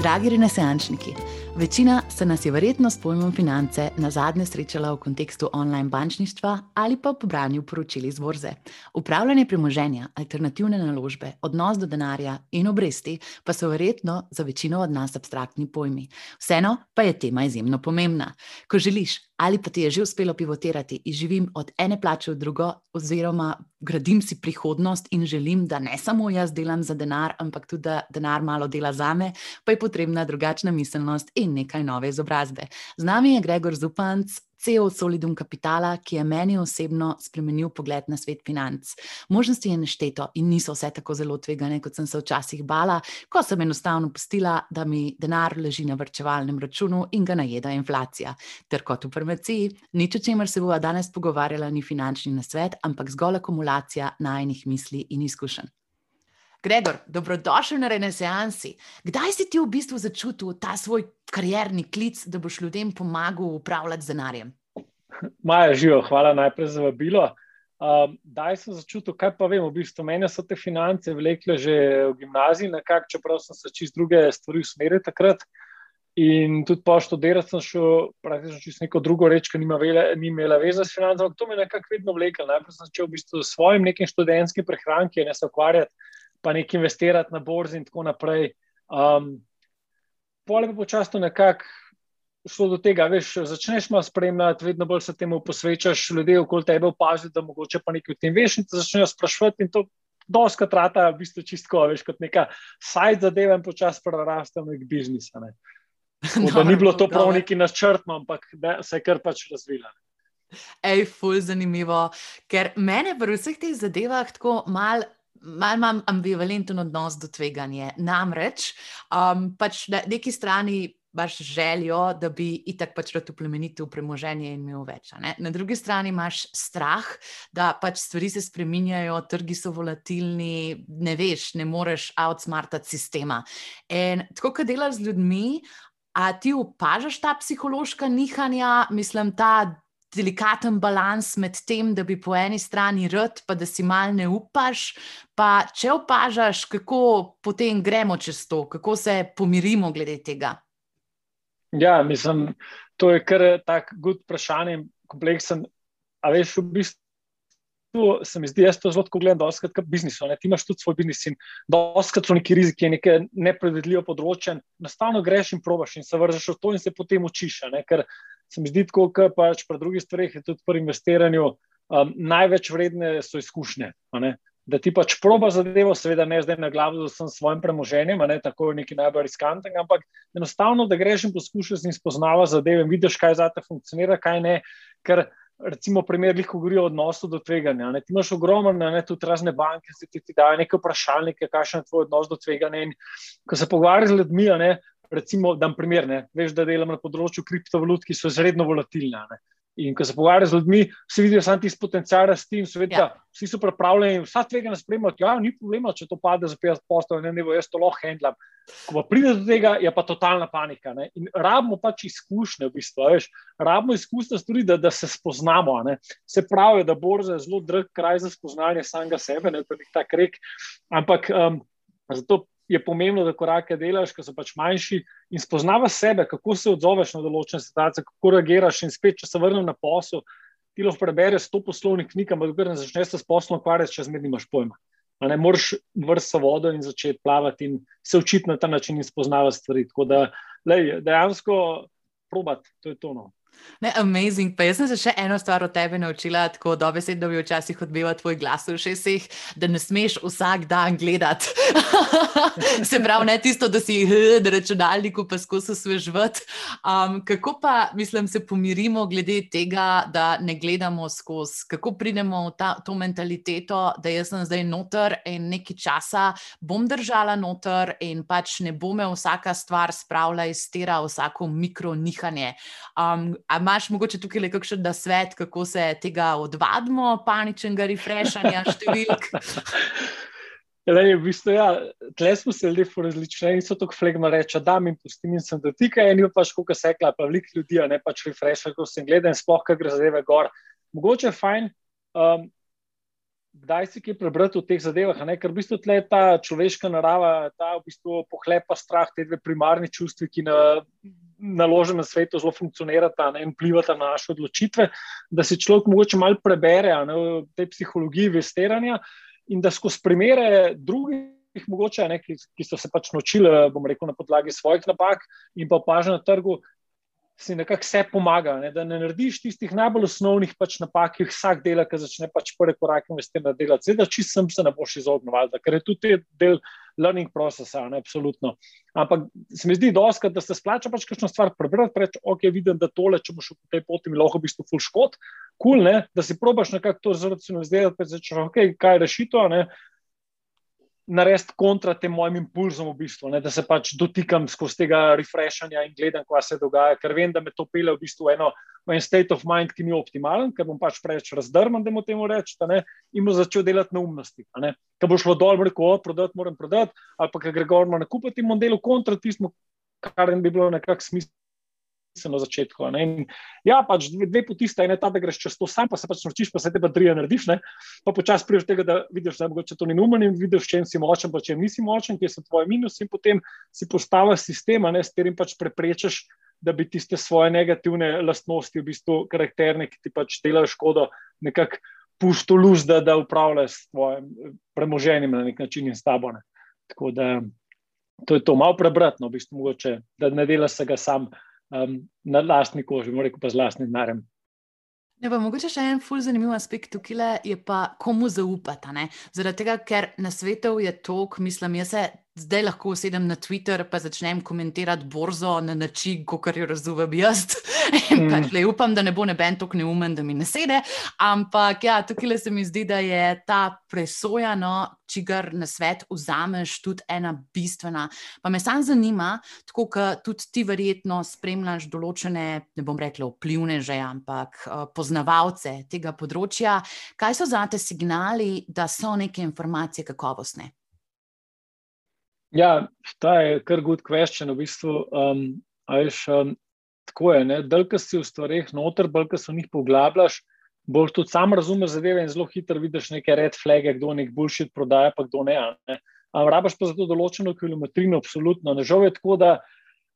Dragi renesančniki, večina se nas je verjetno s pojmom finance na zadnje srečala v kontekstu online bančništva ali pa po branju poročil iz borze. Upravljanje premoženja, alternativne naložbe, odnos do denarja in obresti pa so verjetno za večino od nas abstraktni pojmi. Vseeno pa je tema izjemno pomembna. Ko želiš ali pa ti je že uspelo pivotirati in živim od ene plače v drugo, oziroma gradim si prihodnost in želim, da ne samo jaz delam za denar, ampak tudi da denar malo dela za me, pa je potrebna drugačna miselnost in nekaj nove izobrazbe. Z nami je Gregor Zupanc, CEO Solidum Capitala, ki je meni osebno spremenil pogled na svet financ. Možnosti je nešteto in niso vse tako zelo tvegane, kot sem se včasih bala, ko sem enostavno pustila, da mi denar leži na vrčevalnem računu in ga najeda inflacija. Ter kot v farmaciji, nič o čemer se bova danes pogovarjala, ni finančni nasvet, ampak zgolj akumulacija najnih misli in izkušenj. Gregor, dobrodošel na Renesansi. Kdaj si ti v bistvu začutil ta svoj karjerni klic, da boš ljudem pomagal upravljati z denarjem? Maja, živo, hvala najprej za vabilo. Um, daj sem začutil, kaj pa vem, v bistvu meni so te finance vlekle že v gimnaziji, nekako, čeprav sem se čist druge stvari usmeril takrat. In tudi po študirati sem šel praktično čist neko drugo reč, ki nima vele, ni imela veze s financami, ampak to me je nekako vedno vlekel. Najprej sem začel v bistvu s svojim nekim študentskim prehranki, ne se ukvarjati pa nekaj investirati na borzi in tako naprej. Um, Pole pa počasno nekako šlo do tega, veš, začneš malo spremljati, vedno bolj se temu posvečaš, ljudje okoli tebe opazijo, da mogoče pa nekaj v tem veš in te začnejo sprašvati in to doska trata, v bistvu čistko, veš, kot neka sajt zadeva in počas preraste v nek biznis. Ne. No, ni bilo to prav neki načrtno, ampak da, se je kar pač razvila. Ej, ful, zanimivo, ker mene v vseh teh zadevah tako malo malo imam ambivalenten odnos do tveganja. Namreč, um, pač na neki strani imaš željo, da bi itak pač rad uplemenitil premoženje in imel več. Na drugi strani imaš strah, da pač stvari se spreminjajo, trgi so volatilni, ne veš, ne moreš outsmartati sistema. In tako, kot delaš z ljudmi, a ti opažaš ta psihološka nihanja, mislim, ta delikaten balans med tem, da bi po eni strani rad, pa da si mal ne upaš. Pa če opažaš, kako potem gremo čez to, kako se pomirimo glede tega. Ja, mislim, to je kar tako good vprašanje, kompleksen. A veš, v bistvu. Se mi zdi, je to zelo gledano, da je to biznis. Ti imaš tudi svoj biznis in da so neki riziki, neke nepredvidljive področje. Enostavno greš in probaš in se vržeš v to in se potem učiš. Ker se mi zdi, tako, kot pač pri drugih stvareh, tudi pri investiranju um, največ vredne so izkušnje. Da ti pač proba zadevo, seveda ne zdaj na glavo z vsem svojim premoženjem, ne tako neki najbolj riskantnega, ampak enostavno, da greš in poskušaš in spoznavaš zadeve in vidiš, kaj za te funkcionira, kaj ne. Ker, recimo, primer, ki govori o odnosu do tveganja. Ne? Ti imaš ogromno, ne tudi razne banke, ki ti, ti dajo neke vprašalnike, kakšen je tvoj odnos do tveganja. In ko se pogovarjaš z ljudmi, ne, recimo, da primer, ne, veš, da delam na področju kriptovalut, ki so izredno volatilne. Ne. In ko se pogovarjaš z ljudmi, se vidijo samo tisti potencial rasti in seveda ja. vsi so pripravljeni, vsa tvega nas spremljati. Ja, ni problema, če to pade za 50 posto, ne, ne bo jaz to lahko handlam. Ko pa pride do tega, je pa totalna panika. Ne. In rabimo pač izkušnje, v bistvu, veš, rabimo izkušnje stvari, da, da se spoznamo. Ne. Se pravi, da borza je zelo drag kraj za spoznanje samega sebe, ne pa nek tak rek. Ampak um, zato je pomembno, da korake delaš, ki so pač manjši in spoznavaš sebe, kako se odzoveš na določene situacije, kako reagiraš. In spet, če se vrnem na posel, ti lahko prebereš sto poslovnih knjig, ampak dokler ne začneš se s poslom ukvarjati, če zmeraj nimaš pojma. Ne moreš vrsta vodo in začeti plavati in se učiti na ta način in spoznavati stvari. Tako da, lej, dejansko, probat, to je to. Ne, amazing. Pa jaz sem se še eno stvar od tebe naučila, tako dobesedno bi včasih odbival tvoj glas v šestih, da ne smeš vsak dan gledati. se pravi, ne tisto, da si na računalniku pa skozi svežvat. Um, kako pa, mislim, se pomirimo glede tega, da ne gledamo skozi, kako pridemo v ta, to mentaliteto, da jaz sem zdaj noter in nekaj časa bom držala noter in pač ne bo me vsaka stvar spravila iz tera, vsako mikro nihanje. Um, A imaš mogoče tukaj le kakšen svet, kako se tega odvadimo, paničnega refreshanja številk? Lej, v bistvu, ja, tle smo se ljudje različni in so tako flegma reči, da mi pustim in sem dotikaj, in pa škoka sekla, pa veliko ljudi, ne pač refresh, ko sem gledal, sploh kaj gre zadeve gor. Mogoče je fajn, um, kdaj si kaj prebrati o teh zadevah, ne? ker v bistvu tle ta človeška narava, ta v bistvu pohlepa strah, te dve primarni čustvi, ki na, naložen na svetu zelo funkcionirata ne? in vplivata na naše odločitve, da si človek mogoče malo prebere ne? v tej psihologiji investiranja in da skozi primere drugih. Mogoče, ne, ki, ki so se pač naučili, bom rekel, na podlagi svojih napak in pa opažen na trgu, si nekako vse pomaga, ne? da ne narediš tistih najbolj osnovnih pač napak, ki jih vsak dela, ki začne pač prvi korak investirati delati. Zdaj, da čist sem se ne boš izognil, ker je tudi del learning procesa, ne absolutno. Ampak se mi zdi dosti, da se splača pač kakšno stvar prebrati, reči, ok, vidim, da tole, če boš v tej poti, mi lahko v bistvu full škod, kul, cool, da si probaš nekako to zracionalizirati, pa rečeš, ok, kaj je rešitev, narediti kontra tem mojim impulzom, v bistvu, ne, da se pač dotikam skozi tega refreshanja in gledam, kaj se dogaja, ker vem, da me to pele v bistvu eno, en state of mind, ki ni optimalen, ker bom pač preveč razdrman, da mu temu rečem, in bo začel delati neumnosti. Ne. Ker bo šlo dol, rekel, prodati, moram prodati, ali pa ker gre gor, moram kupiti in bom delal kontra tistemu, kar bi bilo nekako smiselno na začetku. Ja, pač dve, dve poti sta, ena ta, da greš čez to sam, pa se pač naučiš, pa se te pa tri narediš, ne? pa počasi priješ tega, da vidiš, da mogoče to ni numen in vidiš, čem si močen, pa čem nisi močen, kje so tvoje minusi in potem si postaviš sistema, ne, s katerim pač preprečeš, da bi tiste svoje negativne lastnosti, v bistvu karakterne, ki ti pač delajo škodo, nekako pusto luz, da, da upravljaš s tvojim premoženjem na nek način in s tabo. Ne? Tako da to je to malo prebratno, v bistvu mogoče, da ne delaš se ga sam um, na lastni koži, moram reči pa z lastnim denarjem. Ne, pa, mogoče še en fulj zanimiv aspekt tukaj je pa, komu zaupati. Zaradi tega, ker na svetu je tok, mislim, jaz se zdaj lahko usedem na Twitter in začnem komentirati borzo na način, kot jo razumem jaz. Mm. Pač, le, upam, da ne bo neben tako neumen, da mi ne sede. Ampak ja, tukaj se mi zdi, da je ta presojano, čigar na svet vzameš, tudi ena bistvena. Pa me sam zanima, tako kot tudi ti verjetno spremljaš določene, ne bom rekla, vplivne že, ampak uh, poznavalce tega področja. Kaj so za te signali, da so neke informacije kakovostne? Ja, ta je kar good question. V bistvu, um, ajš, um, tako je, da ko si v stvareh noter, bolj ko se v njih poglabljaš, bolj tudi sam razumeš zadeve in zelo hitro vidiš neke red flage, kdo nek bullshit prodaja, pa kdo ne. ne. Ampak rabaš pa za to določeno kilometrino, absolutno. Ne žal je tako, da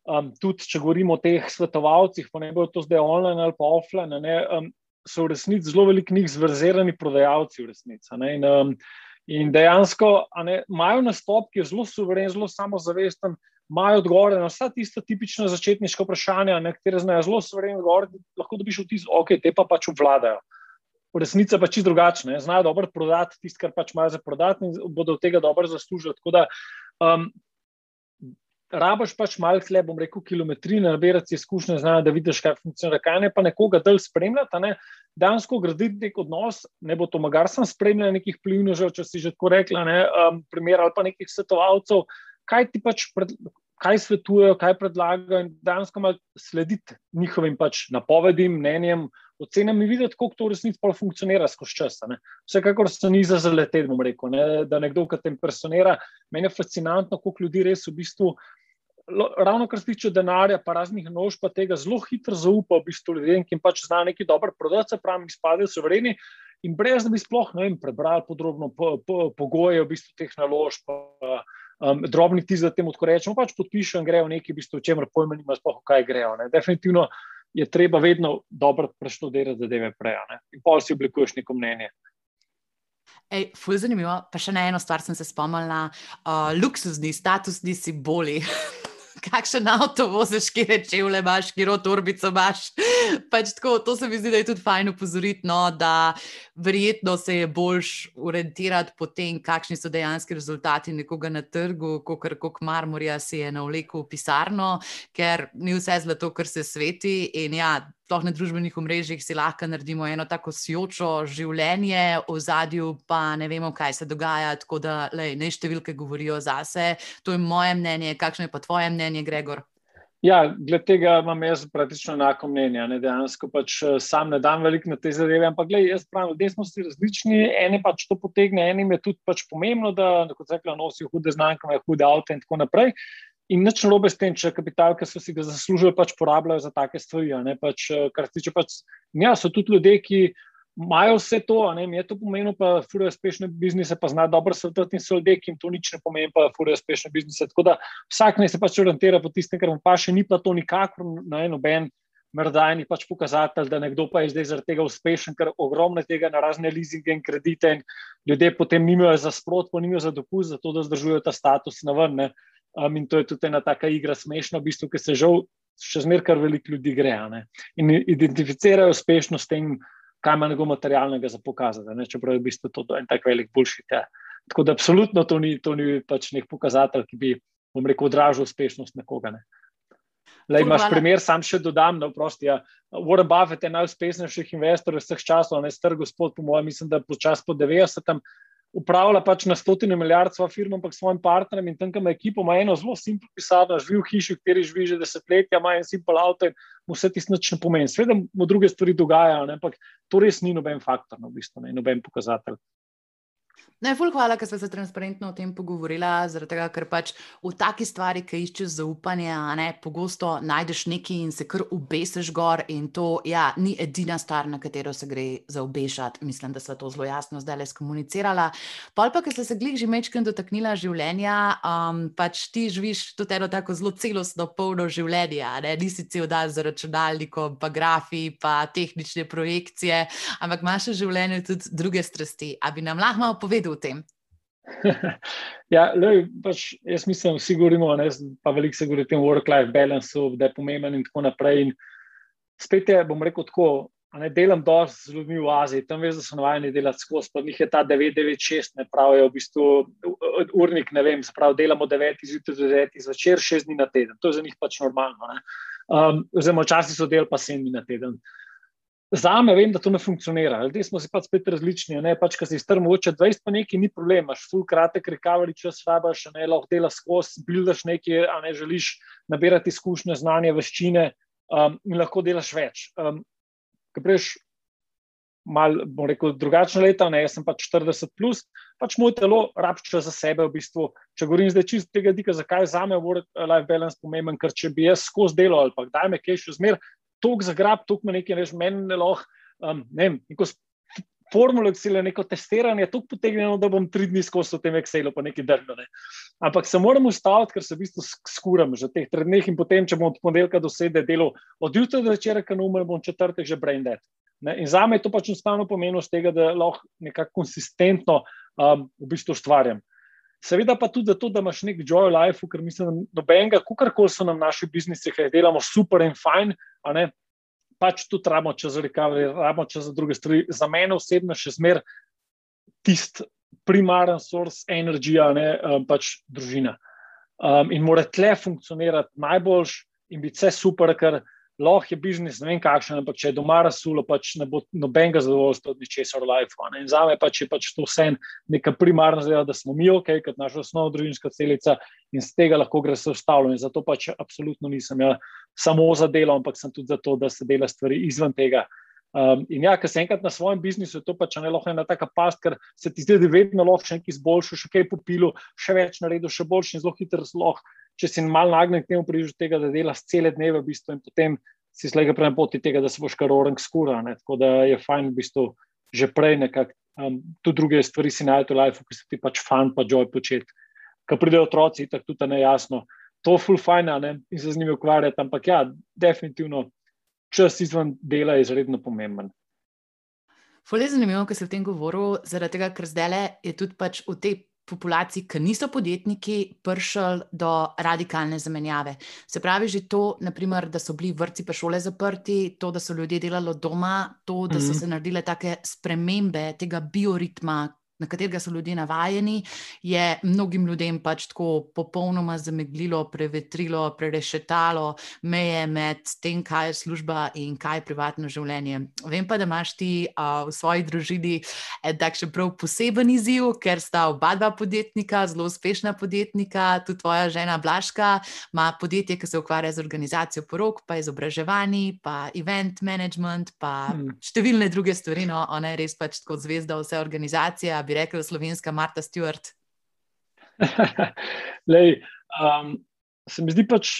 um, tudi če govorimo o teh svetovalcih, pa ne bo to zdaj online ali pa offline, ne, um, so v resnici zelo veliki njih zverzerani prodajalci v resnici. In, um, In dejansko ne, imajo nastop, ki je zelo suveren, zelo samozavesten, imajo odgovore na vsa tista tipična začetniška vprašanja, na katere znajo zelo suveren odgovor, lahko dobiš vtis, ok, te pa pač obvladajo. V resnici pa čisto drugačne, znajo dobro prodati tisto, kar pač imajo za prodati in bodo od tega dobro zaslužili. Tako da um, rabaš pač malo tle, bom rekel, kilometrine, nabirati izkušnje, znanja, da vidiš, kaj funkcionira, kaj ne pa nekoga del spremljati. Ne? Dansko graditi nek odnos, ne bo to magar sem spremljal nekih plivnežev, če si že tako rekla, ne, um, primer ali pa nekih svetovalcev, kaj ti pač pred, kaj svetujejo, kaj predlagajo in dansko malo slediti njihovim pač napovedim, mnenjem, ocenam in videti, kako to v resnici pa funkcionira skozi čas. Vsekakor se ni za zaleteti, bom rekel, ne, da nekdo, ki te impresionira, meni je fascinantno, koliko ljudi res v bistvu ravno kar se tiče denarja, pa raznih nož, pa tega zelo hitro zaupa v bistvu ljudem, ki jim pač zna neki dober prodajce, pravi, izpadejo sovereni. In brez da bi sploh vem, prebrali podrobno po, po, pogoje v bistvu teh naložb, um, drobni ti za tem, ko rečemo, pač podpišem grejo neki, v bistvu, čemer pojma nima, sploh kaj grejo. Ne. Definitivno je treba vedno dobro preštudirati zadeve prej. In pol si oblikuješ neko mnenje. Ej, ful zanimivo. Pa še na eno stvar sem se spomnila. Uh, luksuzni, statusni simboli. kakšen avto voziš, kje reče, vle imaš, kje ro torbico imaš. Pač tako, to se mi zdi, da je tudi fajn upozoriti, no, da verjetno se je boljš orientirati po tem, kakšni so dejanski rezultati nekoga na trgu, kot kako marmorja si je na vleku v pisarno, ker ni vse zlato, kar se sveti. In ja, sploh na družbenih omrežjih si lahko naredimo eno tako sjočo življenje, v zadju pa ne vemo, kaj se dogaja. Tako da lej, ne številke govorijo zase. To je moje mnenje. Kakšno je pa tvoje mnenje, Gregor? Ja, glede tega imam jaz praktično enako mnenje. Ne, dejansko pač eh, sam ne dam veliko na te zadeve, ampak gled, jaz pravim, ljudje smo si različni, eni pač to potegne, enim je tudi pač pomembno, da rekla, nosijo hude znamke, hude avto in tako naprej. In nič narobe s tem, če kapital, ki so si ga zaslužili, pač porabljajo za take stvari. Pač, eh, kar se tiče, pač, ja, so tudi ljudje, ki imajo vse to, ne, je to pomenilo, pa furijo uspešne biznise, pa znajo dobro svetovati in so ljudje, ki jim to nič ne pomeni, pa furijo uspešne biznise. Tako da vsak naj se pač orientira po tistem, kar mu pa še ni pa to nikakor na eno ben. Mrdajni pač pokazatelj, da nekdo pa je zdaj zaradi tega uspešen, ker ogromno tega na razne leasinge in kredite, in ljudje potem nimajo za sprot, pa nimajo za dopust, zato da zdržujejo ta status na vrne. Um, in to je tudi ena taka igra smešna, v bistvu, ki se žal še zmeraj kar veliko ljudi gre. In identificirajo uspešnost s tem, kaj ima nekaj materialnega za pokazati, ne? čeprav je v bistvu to en tak velik boljši. Ja. Tako da absolutno to ni, to ni pač nek pokazatelj, ki bi, bom rekel, odražal uspešnost nekoga. Ne? Le, imaš primer, sam še dodam, da prosti, ja. Warren Buffett je najuspešnejših investorjev vseh časov, ne star gospod, po mojem, mislim, da počas po 90 upravlja pač na stotine milijard svojo firmo, ampak svojim partnerjem in tam, kam ekipo ima eno zelo simpel pisarno, živi v hiši, v kateri živi že desetletja, ima en simpel avto in mu vse tisto ne pomeni. Sveda mu druge stvari dogajajo, ne? ampak to res ni noben faktor, no, v bistvu, ne? noben pokazatelj. Najbolj hvala, ker smo se transparentno o tem pogovorili, zaradi tega, ker pač v taki stvari, ki iščeš zaupanje, ne, pogosto najdeš nekaj in se kar ubesiš gor. In to ja, ni edina stvar, na katero se gre za obešati. Mislim, da smo to zelo jasno zdaj le skomunicirali. Pol pa, ker si se glih že mečkaj dotaknila življenja, um, pač ti živiš tudi eno tako zelo celostno, polno življenje. Ne? Nisi cel dan za računalnikom, pa grafi, pa tehnične projekcije, ampak imaš v življenju tudi druge strasti. A bi nam lahko povedal? O tem? ja, lej, pač jaz mislim, vsi govorimo, ne, pa veliko se govori o tem work-life balance, da je pomemben in tako naprej. In spet je, bom rekel tako, ne, delam dosti z ljudmi v Aziji, tam veš, da so navajeni delati skozi, pa njih je ta 996, ne pravijo, v bistvu urnik, ne vem, pravi, delamo 9 zjutraj do 9 zvečer, 6 dni na teden. To je za njih pač normalno. Um, oziroma, včasih so del pa 7 dni na teden. Za me vem, da to ne funkcionira. Ljudje smo si pač spet različni. Ne? Pač, Če si strmo oče 20, pa nekaj ni problem, imaš full kratek recovery čas, rabaš, ne lahko delaš skozi, buildaš nekaj, a ne želiš nabirati izkušnje, znanje, veščine um, in lahko delaš več. Um, Prejš malo, bom rekel, drugačna leta, ne, jaz sem pač 40 plus, pač moj telo rabče za sebe v bistvu. Če govorim zdaj čisto tega dika, zakaj je za me work-life balance pomemben, ker če bi jaz skozi delo ali pa daj me kaj še zmer, tok zagrab, tok me nekaj, veš, meni ne lahko, um, ne vem, neko formulo Excel, neko testiranje, tok potegnemo, da bom tri dni skozi v tem Excelu, pa nekaj drno. Ne. Ampak se moram ustaviti, ker se v bistvu skuram že teh treh dneh in potem, če bom od ponedeljka do sede delo, od jutra do večera, ker umrem, bom četrtek že brain dead. Ne. In za me je to pač enostavno pomenilo z tega, da lahko nekako konsistentno um, v bistvu ustvarjam. Seveda pa tudi zato, da imaš nek joy life, ker mislim, da nobenega, kakorkoli so nam naši biznisi, ki jih delamo super in fajn, pač tudi rabimo čez recovery, rabimo čez druge stvari. Za mene osebno še zmer tisti primaren source energija, ne um, pač družina. Um, in mora tle funkcionirati najboljš in biti vse super, ker lahko je biznis, ne vem kakšen, ampak če je doma rasulo, pač ne bo nobenega zadovoljstva od ničesar v life. In za me pač je pač to vse neka primarna zadeva, da smo mi ok, kot naša osnovna družinska celica in z tega lahko gre se vstavljati. In zato pač absolutno nisem ja samo za delo, ampak sem tudi za to, da se dela stvari izven tega. Um, in ja, ker se enkrat na svojem biznisu, to pač ne lahko ena taka past, ker se ti zdi, da vedno lahko še nekaj izboljšaš, še kaj popilo, še več naredil, še boljši in zelo hitro zloh če si malo nagnjen k temu, prižu tega, da delaš cele dneve, v bistvu, in potem si slega prej na poti tega, da se boš kar orang skura. Ne? Tako da je fajn, v bistvu, že prej nekako um, tudi druge stvari si najdete v life, ki se ti pač fan, pa joy početi. Ko pridejo otroci, tako tudi ne jasno. To je full fajn, in se z njimi ukvarjati, ampak ja, definitivno čas izven dela je izredno pomemben. Fulje zanimivo, ker se v tem govoru, zaradi tega, ker zdaj je tudi pač v tej populaciji, ki niso podjetniki, prišli do radikalne zamenjave. Se pravi, že to, naprimer, da so bili vrtci pa šole zaprti, to, da so ljudje delali doma, to, da so mhm. se naredile take spremembe tega bioritma, na katerega so ljudje navajeni, je mnogim ljudem pač tako popolnoma zameglilo, prevetrilo, prerešetalo meje med tem, kaj je služba in kaj je privatno življenje. Vem pa, da imaš ti uh, v svoji družini takšen prav poseben izziv, ker sta oba dva podjetnika, zelo uspešna podjetnika, tudi tvoja žena Blaška ima podjetje, ki se ukvarja z organizacijo porok, pa izobraževanji, pa event management, pa hmm. številne druge stvari. No, ona je res pač kot zvezda vse organizacije bi rekel slovenska Marta Stewart? Lej, um, se mi zdi pač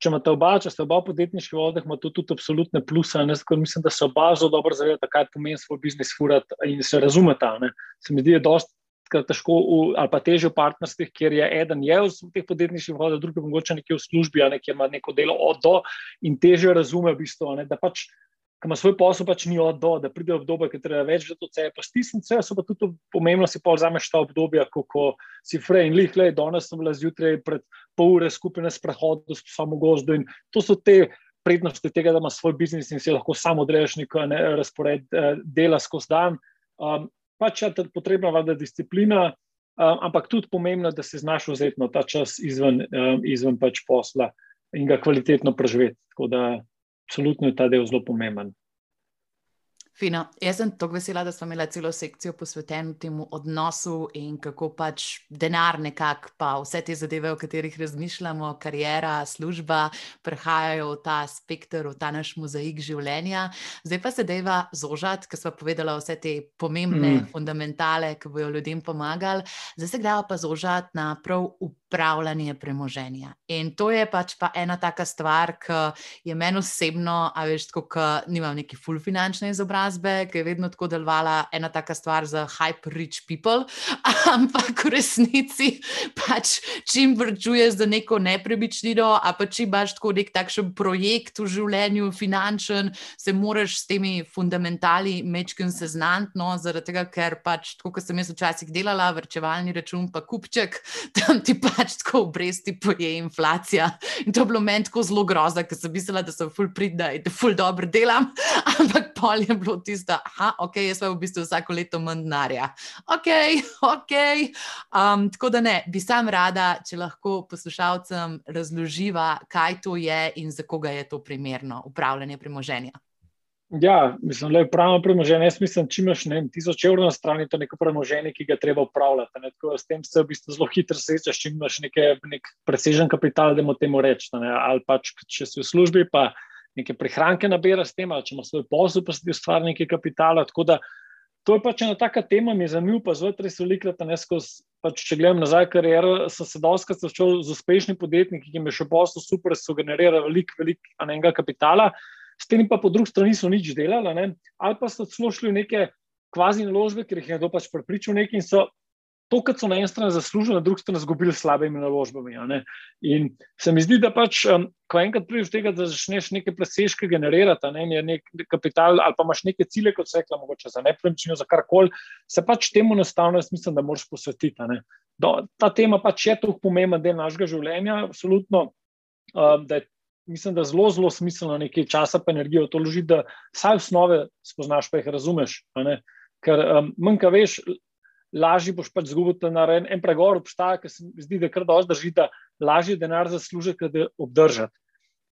če imate oba, če ste oba v podjetniških vodah, ima to tudi absolutne pluse. Mislim, da se oba zelo dobro zavedata, kaj pomeni svoj biznis furati in se razumeta. Ne. Se mi zdi, da je dosti težko v, ali pa težje v partnerstvih, kjer je eden je v teh podjetniških vodah, drugi mogoče nekje v službi, a nekje ima neko delo od do in težje razume v bistvu, ne, da pač ki ima svoj posel, pač ni od do, da pride obdobje, ki treba več za to sebe. Pa stisniti se, so pa tudi pomembno, si pa vzameš ta obdobja, ko, ko si frej in lih, le danes sem bila zjutraj pred pol ure skupaj na sprehodu s samo gozdo in to so te. Prednosti tega, da imaš svoj biznis in si lahko samo odreješ neko ne, razpored eh, dela skozi dan. Um, pač je potrebna vlada disciplina, um, ampak tudi pomembno, da si znaš vzeti ta čas izven, um, izven pač posla in ga kvalitetno preživeti. Tako da absolutno je ta del zelo pomemben. Fino. Jaz sem tako vesela, da smo imeli celo sekcijo posveteno temu odnosu in kako pač denar, nekako pa vse te zadeve, o katerih razmišljamo, karijera, služba, prehajajo v ta spektr, v ta naš mozaik življenja. Zdaj pa se deva zožati, ker smo povedali vse te pomembne mm. fundamentale, ki bodo ljudem pomagali. Zdaj se gremo pa zožati na prav upravljanje premoženja. In to je pač pa ena taka stvar, ki je meni osebno, a veš, tako, ki nimam neki full finančne izobrazbe, ki je vedno tako delovala ena taka stvar za hyper rich people, ampak v resnici pač čim vrčuješ za neko nepremičnino, a pa če imaš tako nek takšen projekt v življenju, finančen, se moraš s temi fundamentali mečkim seznanti, no, zaradi tega, ker pač, tako kot sem jaz včasih delala, vrčevalni račun pa kupček, tam ti pa pač tako obresti poje inflacija. In to je bilo meni tako zelo grozno, ker sem mislila, da sem full pridna in da full dobro delam, ampak pol je bilo tisto, da ok, jaz pa v bistvu vsako leto manj denarja. Ok, ok. Um, tako da ne, bi sam rada, če lahko poslušalcem razloživa, kaj to je in za koga je to primerno upravljanje premoženja. Ja, mislim, da je pravno premoženje. Jaz mislim, če imaš ne, tisoč evrov na strani, to je neko premoženje, ki ga treba upravljati. Ne, tako, s tem se v bistvu zelo hitro srečaš, če imaš neke, nek presežen kapital, da mu temu rečeš. Ali pač, če si v službi, pa neke prihranke nabiraš s tem, ali če imaš svoj posel, pa si ti ustvari nekaj kapitala. Tako da to je pač ena taka tema, mi je zanimivo, pa zelo res velikrat, ne skozi. Pač, če gledam nazaj, kariero, sem se dosti začel z uspešnimi podjetniki, ki jim je še posel super, so generirali veliko, veliko enega kapitala s tem pa po drugi strani niso nič delali, ne? ali pa so celo šli v neke kvazi naložbe, ker jih je kdo pač prepričal nekaj in so to, kar so na eni strani zaslužili, na drugi strani izgubili s slabimi naložbami. In se mi zdi, da pač, um, ko enkrat prideš do tega, da začneš neke presežke generirati, ne, je nek kapital ali pa imaš neke cilje, kot se rekla, mogoče za nepremičnino, za karkoli, se pač temu enostavno, jaz mislim, da moraš posvetiti. Do, ta tema pač je tako pomemben del našega življenja, absolutno. Um, da je mislim, da zelo, zelo smiselno nekaj časa in energijo to ložiti, da vsaj osnove spoznaš, pa jih razumeš. Ker um, manj, kaj veš, lažje boš pač zgubil denar. En, en pregovor obstaja, ki se mi zdi, da kar dosti drži, da lažje denar zasluži, kot da obdržati.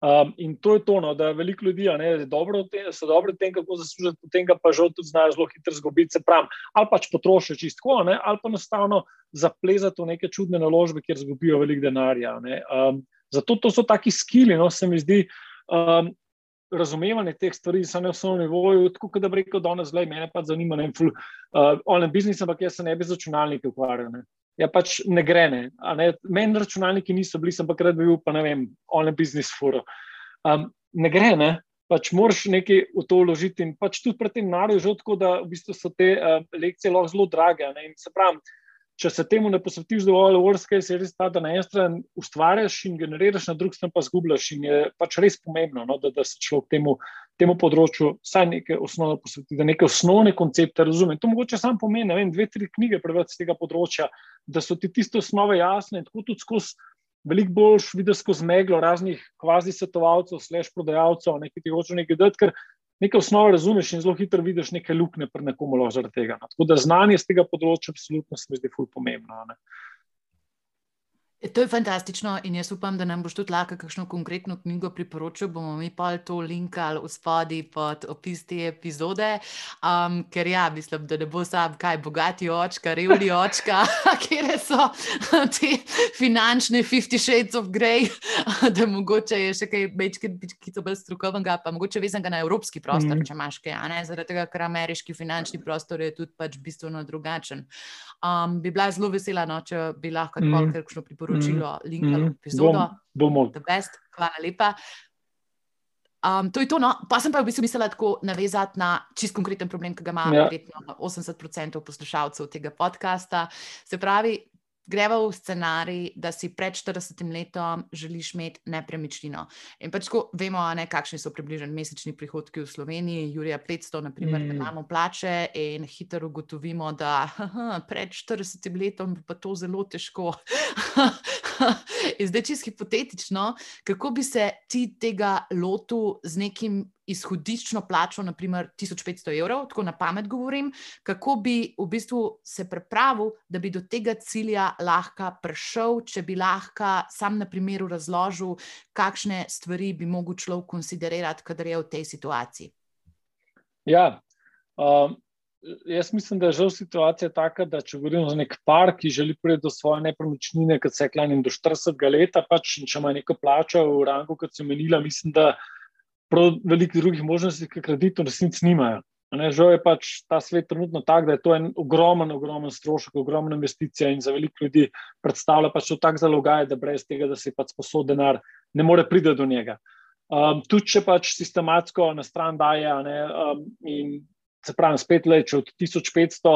Um, in to je to, no, da veliko ljudi je dobro, so dobro v tem, kako zaslužiti, potem pa žal tudi znajo zelo hitro zgubiti, se pravi, ali pač potrošijo čisto, ali pa enostavno zaplezati v neke čudne naložbe, kjer zgubijo veliko denarja. Um, Zato to so taki skili, no, se mi zdi, um, razumevanje teh stvari, samo na osnovnem nivoju. Tako da bi rekel, da danes zelo me pač zanima, ne vem, uh, online business, ampak jaz se ne bi z računalniki ukvarjal. Ne. Ja, pač ne gre. Ne. Ne. Meni računalniki niso bili, ampak rad bi bil, pa ne vem, online business furo. Um, ne gre, ne. Pač moraš nekaj v to vložiti, in pač tudi pri tem naroju, že tako, da v bistvu so te uh, lekcije lahko zelo drage. Ne. In se pravi, če se temu ne posvetiš dovolj, case je res ta, da na eni strani ustvarjaš in generiraš, na drugi strani pa zgubljaš. In je pač res pomembno, no, da, da se človek temu, temu področju vsaj nekaj osnovno posveti, da neke osnovne koncepte razume. To mogoče sam pomeni, ne vem, dve, tri knjige preveč z tega področja, da so ti tiste osnove jasne in tako tudi skozi. Veliko boljš vidiš skozi meglo raznih kvazi svetovalcev, slash prodajalcev, nekaj ti hoče nekaj dati, ker nekaj osnove razumeš in zelo hitro vidiš nekaj luknje pri nekomu zaradi tega. No. Tako da znanje z tega področja absolutno se mi zdi ful pomembno. Ne. To je fantastično in jaz upam, da nam boš tudi lahko kakšno konkretno knjigo priporočil. Bomo mi pa to linkali v spodaj pod opis te epizode. Um, ker ja, mislim, da ne bo sam kaj bogati očka, revni očka, kjer so te finančne 50 shades of grey, da mogoče je še kaj več, ki so bolj strokovnega, pa mogoče vezan na evropski prostor, mm. če imaš kaj, ne? zaradi tega, ker ameriški finančni prostor je tudi pač bistveno drugačen. Um, bi bila zelo vesela, no, če bi lahko mm. kakšno priporočilo poročilo, mm. link na epizodo. Bomo. Hvala lepa. Um, to je to, no. pa sem pa v bistvu mislila tako navezati na čist konkreten problem, ki ga ima ja. 80% poslušalcev tega podcasta. Se pravi, greva v scenarij, da si pred 40 letom želiš imeti nepremičnino. In pač ko vemo, ne, kakšni so približni mesečni prihodki v Sloveniji, Jurija 500, naprimer, mm. imamo plače in hitro ugotovimo, da haha, pred 40 letom bi pa to zelo težko. in zdaj, čisto hipotetično, kako bi se ti tega lotil z nekim izhodiščno plačo, naprimer 1500 evrov, tako na pamet govorim, kako bi v bistvu se pripravil, da bi do tega cilja lahko prišel, če bi lahko sam na primeru razložil, kakšne stvari bi mogel človek konsiderirati, kadar je v tej situaciji. Ja. Um... Jaz mislim, da je žal situacija taka, da če govorimo za nek par, ki želi priti do svoje nepremičnine, kot se je klenim do 40 let, pač če ima neko plačo v rangu, kot si omenila, mislim, da veliko drugih možnosti, ki kreditov resnici nimajo. Ne, žal je pač ta svet trenutno tak, da je to en ogromen, ogromen strošek, ogromna investicija in za veliko ljudi predstavlja pač to tak zalogaj, da brez tega, da si pač sposod denar, ne more priti do njega. Um, tudi če pač sistematsko na stran daje, ne, um, in se pravi, spet leče od 1500,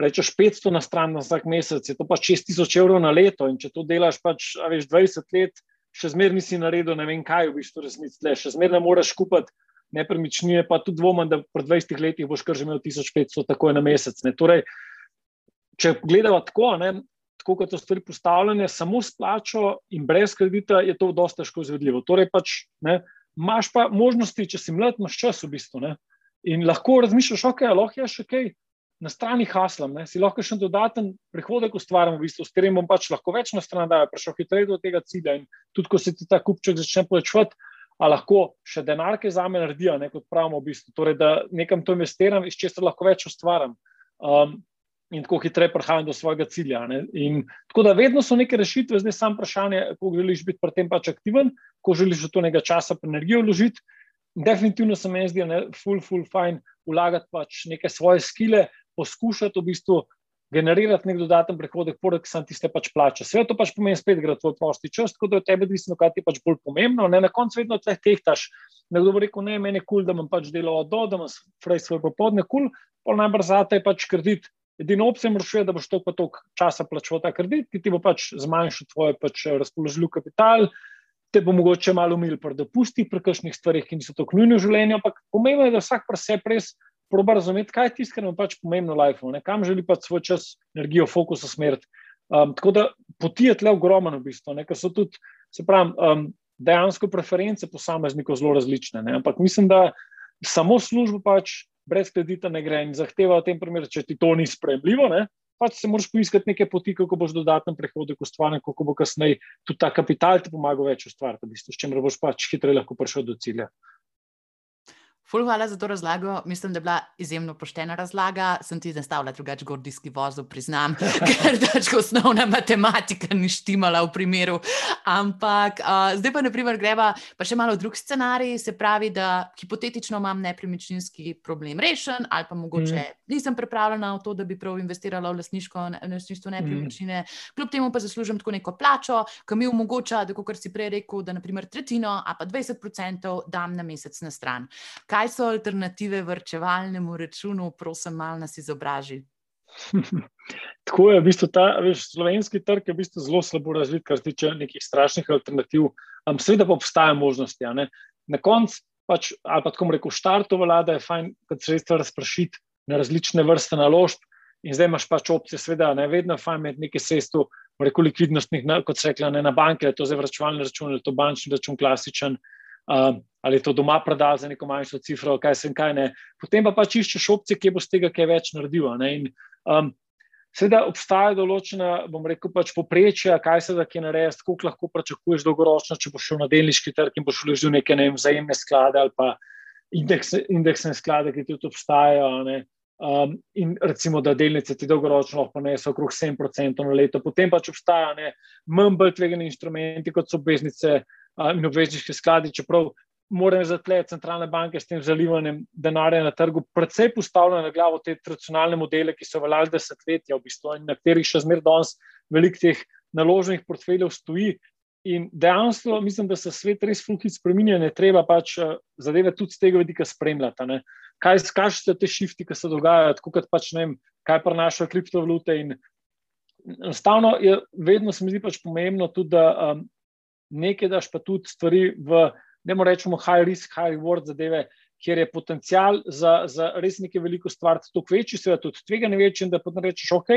rečeš 500 na stran na vsak mesec, je to pač 6000 evrov na leto in če to delaš pač, veš, 20 let, še zmeraj nisi naredil, ne vem kaj, v bistvu resnici le, še zmeraj ne moreš kupiti nepremičnine, pa tudi dvomim, da po 20 letih boš kar že imel 1500, tako je na mesec. Torej, če gledamo tako, ne, tako kot so stvari postavljene, samo s plačo in brez kredita, je to dosta težko izvedljivo. Torej, pač, ne, imaš pa možnosti, če si mlad, imaš čas v bistvu. Ne, in lahko razmišljaš, ok, lahko je še kaj na strani haslam, ne, si lahko še dodaten prihodek ustvarjam, v bistvu, s katerim bom pač lahko več na stran dajal, prišel hitreje do tega cilja. In tudi, ko se ti ta kupček začne plačevati, a lahko še denar, ki za me naredijo, ne, kot pravimo, v bistvu, torej, da nekam to investiram, iz česa lahko več ustvarjam. Um, In tako hitreje prihajam do svojega cilja. In, tako da vedno so neke rešitve, zdaj samo vprašanje, kako želiš biti pri tem pač aktiven, ko želiš v to nekaj časa energijo vložiti. Definitivno se mi zdi, da je full, full fine vlagati pač neke svoje skile, poskušati v bistvu generirati nek dodaten prihodek, poleg tega, da ti pač plače. Vse to pač pomeni spet, gre tvoj prosti čas, tako da je tebi odvisno, kaj ti je pač bolj pomembno. Ne, na koncu vedno tle tehtaš. Nekdo bo rekel, ne, meni je kul, cool, da imam pač delo od do, da imam frej svoj popodne, kul, cool, pol najbrž zate je pač kredit. Edino opcija je, da boš toliko časa plačal ta kredit, ki ti bo pač zmanjšal tvoj pač razpoložljiv kapital, te bo mogoče malo umil pri dopustih, pri kakšnih stvarih, ki niso tako nujne v življenju, ampak pomembno je, da vsak pri sebi res proba razumeti, kaj je tisto, kar nam pač pomembno v življenju, kam želi pač svoj čas, energijo, fokus usmeriti. Um, tako da poti je tle ogromno, v bistvu, ker so tudi, se pravi, um, dejansko preference posameznikov zelo različne. Ne? Ampak mislim, da samo službo pač brez kredita ne gre in zahteva v tem primeru, če ti to ni sprejemljivo. Ne? Pač se moraš poiskati neke poti, kako boš dodaten prihodek ustvarjen, kako bo kasneje tudi ta kapital ti pomagal več ustvarjati, v bistvu, s čimer boš pač hitreje lahko prišel do cilja. Ful, hvala za to razlago. Mislim, da je bila izjemno poštena razlaga. Sem ti zastavila drugačen gordijski vozov, priznam, ker pač osnovna matematika ni štimala v primeru. Ampak uh, zdaj pa, naprimer, greva pa še malo drug scenarij. Se pravi, da hipotetično imam nepremičninski problem rešen, ali pa mogoče mm. nisem pripravljena v to, da bi prav investirala v lasništvo nepremičnine. Mm. Kljub temu pa zaslužim tako neko plačo, ki mi omogoča, da, kot si prej rekel, da naprimer tretjino, a pa 20% dam na mesec na stran. Kaj kaj so alternative vrčevalnemu računu, prosim, malo nas izobraži. Tako je, v bistvu ta veš, slovenski trg je v bistvu zelo slabo razvit, kar se tiče nekih strašnih alternativ. Um, Seveda pa obstajajo možnosti. Na koncu, pač, ali pa tako rekoč, štartu vlada je fajn, da se sredstva razprašiti na različne vrste naložb. In zdaj imaš pač opcije, seveda, ne vedno je fajn imeti nekaj sredstev, reko likvidnostnih, kot se reče, na banke, to je vrčevalni račun, ali to bančni račun, klasičen. Um, ali je to doma prodal za neko manjšo cifro, kaj se in kaj ne. Potem pa pač iščeš opcije, kje boš tega kaj več naredil. Um, Seveda obstaja določena, bom rekel, pač poprečja, kaj se da kje narediti, koliko lahko pričakuješ dolgoročno, če boš šel na delniški trg in boš vložil neke ne vem, vzajemne sklade ali pa indekse, indeksne sklade, ki tudi obstajajo. Um, in recimo, da delnice ti dolgoročno lahko neso okrog 7% na leto. Potem pač obstajajo manj bolj tvegani instrumenti, kot so obveznice uh, in obvezniški skladi, čeprav morajo zatle centralne banke s tem zalivanjem denarja na trgu predvsej postavljati na glavo te tradicionalne modele, ki so veljali desetletja, v bistvu, in na katerih še zmeraj danes veliko teh naloženih portfeljev stoji. In dejansko mislim, da se svet res fulkit spremenja, ne treba pač uh, zadeve tudi z tega vidika spremljati. Ne. Kaj so te šifti, ki se dogajajo, tako kot pač ne vem, kaj prenašajo kriptovalute. In enostavno je vedno se mi zdi pač pomembno tudi, da um, nekaj daš pa tudi stvari v, ne moremo reči, high risk, high reward zadeve, kjer je potencial za, za res nekaj veliko stvar, tudi večji, seveda tudi tveganje večje, da potem rečeš, ok,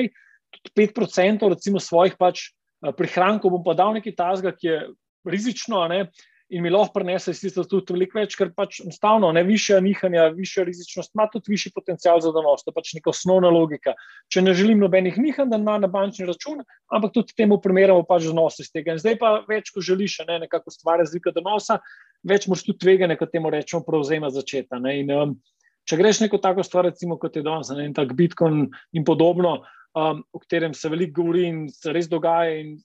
tudi 5% recimo svojih pač. Eh, prihrankov bom pa dal nekaj tazga, ki je rizično ne, in mi lahko prenese sicer tudi veliko več, ker pač enostavno ne višja nihanja, višja rizičnost ima tudi višji potencial za donos. To je pač neka osnovna logika. Če ne želim nobenih nihanj, da ima na bančni račun, ampak tudi temu primerjamo pač donos iz tega. In zdaj pa več, ko želiš ne, nekako stvar razlika donosa, več moraš tudi tvegane, kot temu rečemo, prevzema začeta. Ne, in, um, če greš neko tako stvar, recimo kot je danes, ne tak Bitcoin in podobno, um, o katerem se veliko govori in se res dogaja, in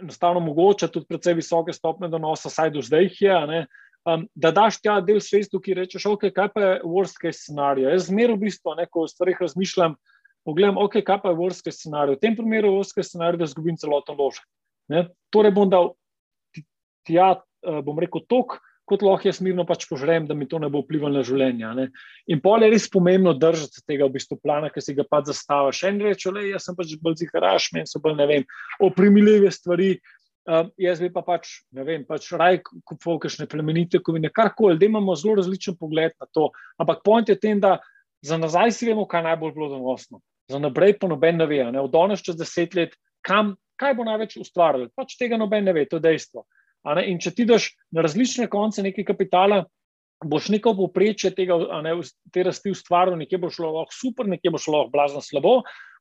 enostavno mogoče tudi precej visoke stopne donosa, saj do zdaj jih je. Um, da daš tja del svetu, ki rečeš, ok, kaj pa je worst case scenarij. Jaz zmeraj v bistvu, ne, ko o stvarih razmišljam, pogledam, ok, kaj pa je worst case scenarij. V tem primeru je worst case scenarij, da zgubim celoten ložek. Torej bom dal tja, bom rekel, tok, kot lahko jaz mirno pač požrem, da mi to ne bo vplivalo na življenje. Ne? In pol je res pomembno držati tega v bistvu plana, ki si ga pač zastaviš. En reče, le jaz sem pač bolj ziharaš, meni so bolj ne vem, oprimljive stvari. Uh, jaz bi pa pač, ne vem, pač raj kupoval kakšne plemenite kovine, karkoli, da imamo zelo različen pogled na to. Ampak point je tem, da za nazaj si vemo, kaj najbolj bilo donosno. Za naprej pa noben ne ve, ne od danes čez deset let, kam, kaj bo največ ustvarjalo. Pač tega noben ne ve, to je dejstvo. In če ti daš na različne konce nekaj kapitala, boš neko poprečje tega, ne, te rasti ustvaril, nekje bo šlo lahko super, nekje bo šlo lahko blazno slabo,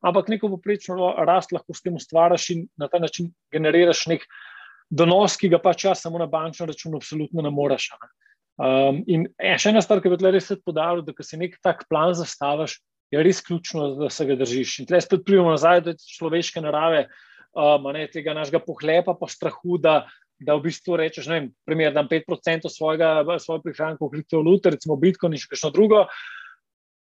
ampak neko poprečno rast lahko s tem ustvariš in na ta način generiraš nek donos, ki ga pač jaz samo na bančnem računu absolutno ne moreš. Ne. Um, in še ena stvar, ki bi tle res podaril, da ko si nek tak plan zastaviš, je res ključno, da se ga držiš. In tle spet pridemo nazaj do človeške narave, um, ne, tega našega pohlepa, pa strahu, da da v bistvu rečeš, ne da 5% svojega, svojega prihranka v kriptovalute, recimo Bitcoin in še kakšno drugo.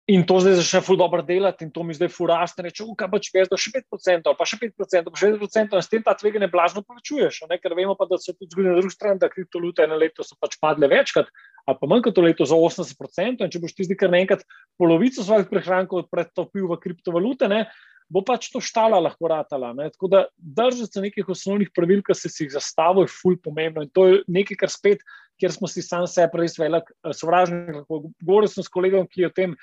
In to zdaj začne ful dobro delati, in to mi zdaj furaste, reče, kaj pa če jaz dal še 5%, pa še 5%, pa še 5%, in s tem ta tveganje blažno povečuješ. Ker vemo pa, da se tudi zgodi na drugi strani, da kriptovalute eno leto so pač padle večkrat, ali pa manj kot to leto za 80%, in če boš ti zdaj kar naenkrat polovico svojih prihrankov pretopil v kriptovalute, ne, bo pač to štala lahko ratala. Ne? Tako da držati se nekih osnovnih pravil, ki si jih zastavil, je fulj pomembno. In to je nekaj, kar spet, kjer smo si sam sebe res velik eh, sovražnik. Govoril sem s kolegom, ki je o tem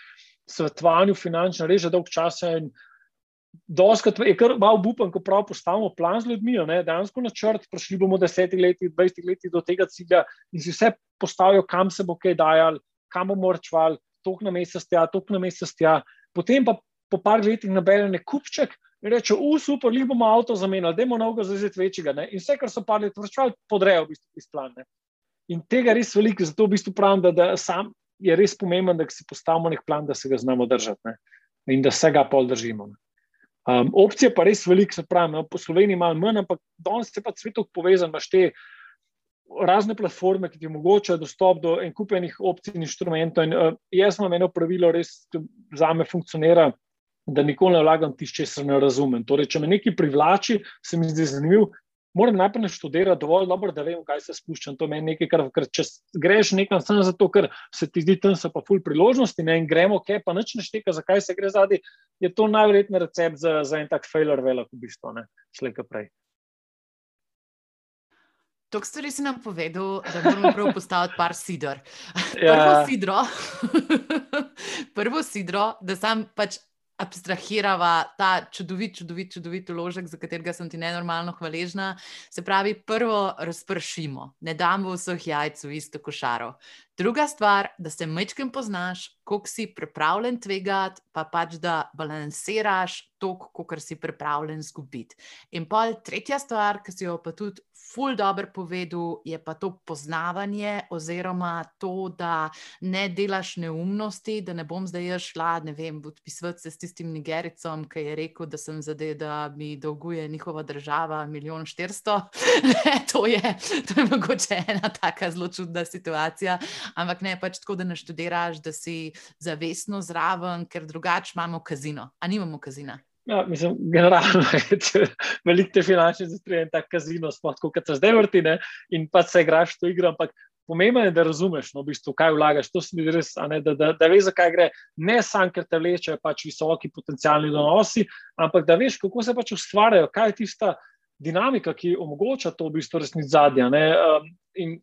svetovanju finančno reže dolg časa. Doskrat je kar malo upan, ko prav postavimo plan z ljudmi, dejansko načrt, prišli bomo desetih letih, dvajsetih letih do tega cilja in si vse postavijo, kam se bo kaj dajal, kam bomo rčval, tok na mesec tja, tok na mesec tja. Potem pa po par letih nabere nek kupček in reče: U, super, jih bomo avto zamenjali, da imamo novega zazet večjega. Ne? In vse, kar so par let vrčevali, podrejo v bistvu iz plana. In tega je res veliko, zato v bistvu pravim, da, da sam je res pomemben, da si postavimo nek plan, da se ga znamo držati ne? in da se ga pol držimo. Um, opcije pa res veliko, se pravi, no, po Sloveniji malo manj, ampak danes se pa svet povezan, imaš te razne platforme, ki ti omogočajo dostop do en kupenih opcij in inštrumentov. In, uh, jaz imam eno pravilo, res za me funkcionira da nikoli ne vlagam tisto, česar ne razumem. Torej, če me nekaj privlači, se mi zdi zanimivo. Moram najprej naštudirati dovolj dobro, da vem, kaj se spuščam. To je nekaj, kar, ker če greš nekam samo zato, ker se ti zdi tam so pa ful priložnosti ne, in gremo, kaj pa nič ne šteka, zakaj se gre zadnji, je to najverjetnejši recept za, za en tak failure velik v bistvu, ne, slejka prej. To stvari si nam povedal, da moramo prav postaviti par sidor. Ja. Prvo sidro, prvo sidro, da sam pač abstrahirava ta čudovit, čudovit, čudovit uložek, za katerega sem ti nenormalno hvaležna. Se pravi, prvo razpršimo, ne damo vseh jajc v isto košaro. Druga stvar, da se mečkem poznaš, koliko si pripravljen tvegati, pa pač da balansiraš to, koliko si pripravljen zgubiti. In pa tretja stvar, ki si jo pa tudi ful dobro povedal, je pa to poznavanje, oziroma to, da ne delaš neumnosti, da ne bom zdaj jaz šla, ne vem, podpisati se s tistim Nigericom, ki je rekel, da sem zadej, da mi dolguje njihova država milijon štiristo. to, to je mogoče ena taka zelo čudna situacija, ampak ne pač tako, da naštudiraš, da si zavestno zraven, ker drugače imamo kazino. A nimamo kazina? Ja, mislim, generalno je veliko te finančne industrije in tako kazino, sploh kot se zdaj vrti, ne? in pa se igraš to igro. Ampak pomembno je, da razumeš, no, v bistvu, kaj vlagaš. To se mi res, ne, da, da, da veš, zakaj gre. Ne samo, ker te vlečejo pač visoki potencijalni donosi, ampak da veš, kako se pač ustvarjajo, kaj je tista dinamika, ki omogoča to v bistvu resnici zadnja. Um, in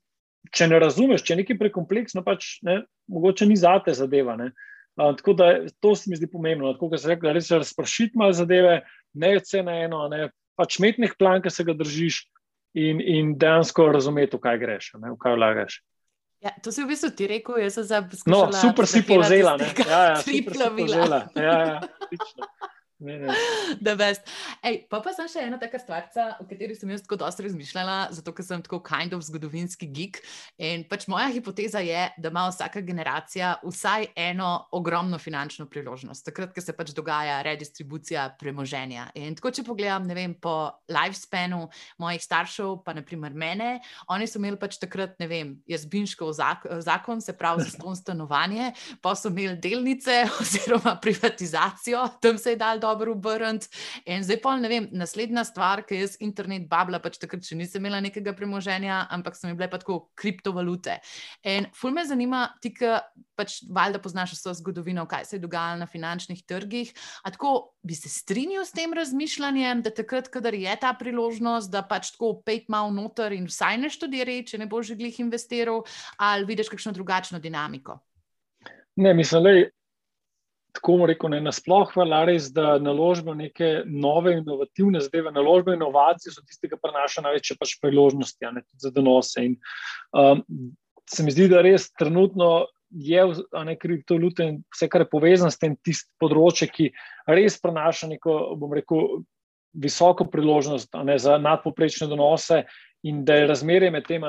če ne razumeš, če je nekaj prekompleksno, pač ne, mogoče ni zate zadeva. Ne. Uh, tako da to se mi zdi pomembno. Tako da se reče, da res razprašiti malo zadeve, ne vse na eno, ne pač imeti nek plan, ki se ga držiš in, in dejansko razumeti, v kaj greš, ne, v kaj vlagaš. Ja, to si v bistvu ti rekel, jaz sem se zapisal. No, super si povzela. Ja, ja, tri plovila. Ja, ja, Ej, pa pa sem še ena taka stvar, o kateri sem jaz tako dosta razmišljala, zato ker sem tako kind of zgodovinski geek. In pač moja hipoteza je, da ima vsaka generacija vsaj eno ogromno finančno priložnost, takrat, ko se pač dogaja redistribucija premoženja. In tako, če pogledam, ne vem, po lifespanu mojih staršev, pa naprimer mene, oni so imeli pač takrat, ne vem, jaz binškov zak zakon, se pravi za ston stanovanje, pa so imeli delnice oziroma privatizacijo, tam se je dal dobro dobro obrniti. In zdaj pa ne vem, naslednja stvar, ki jaz internet babla, pač takrat še nisem imela nekega premoženja, ampak so mi bile pa tako kriptovalute. In ful me zanima, ti, ki pač valjda poznaš vso zgodovino, kaj se je dogajalo na finančnih trgih. A tako bi se strinjal s tem razmišljanjem, da takrat, kadar je ta priložnost, da pač tako pet mal noter in vsaj ne študiraj, če ne boš glih investiral, ali vidiš kakšno drugačno dinamiko? Ne, mislim, da tako rekel, ne nasplošno, res, da naložbe v neke nove, inovativne zadeve, naložbe in inovacije so tiste, ki prinašajo največje pač priložnosti ne, za donose. In, um, se mi zdi, da res trenutno je ne, kriptovalute in vse, kar je povezano s tem, tisto področje, ki res prinaša neko, bom rekel, visoko priložnost ne, za nadpoprečne donose. In da je razmerje med tem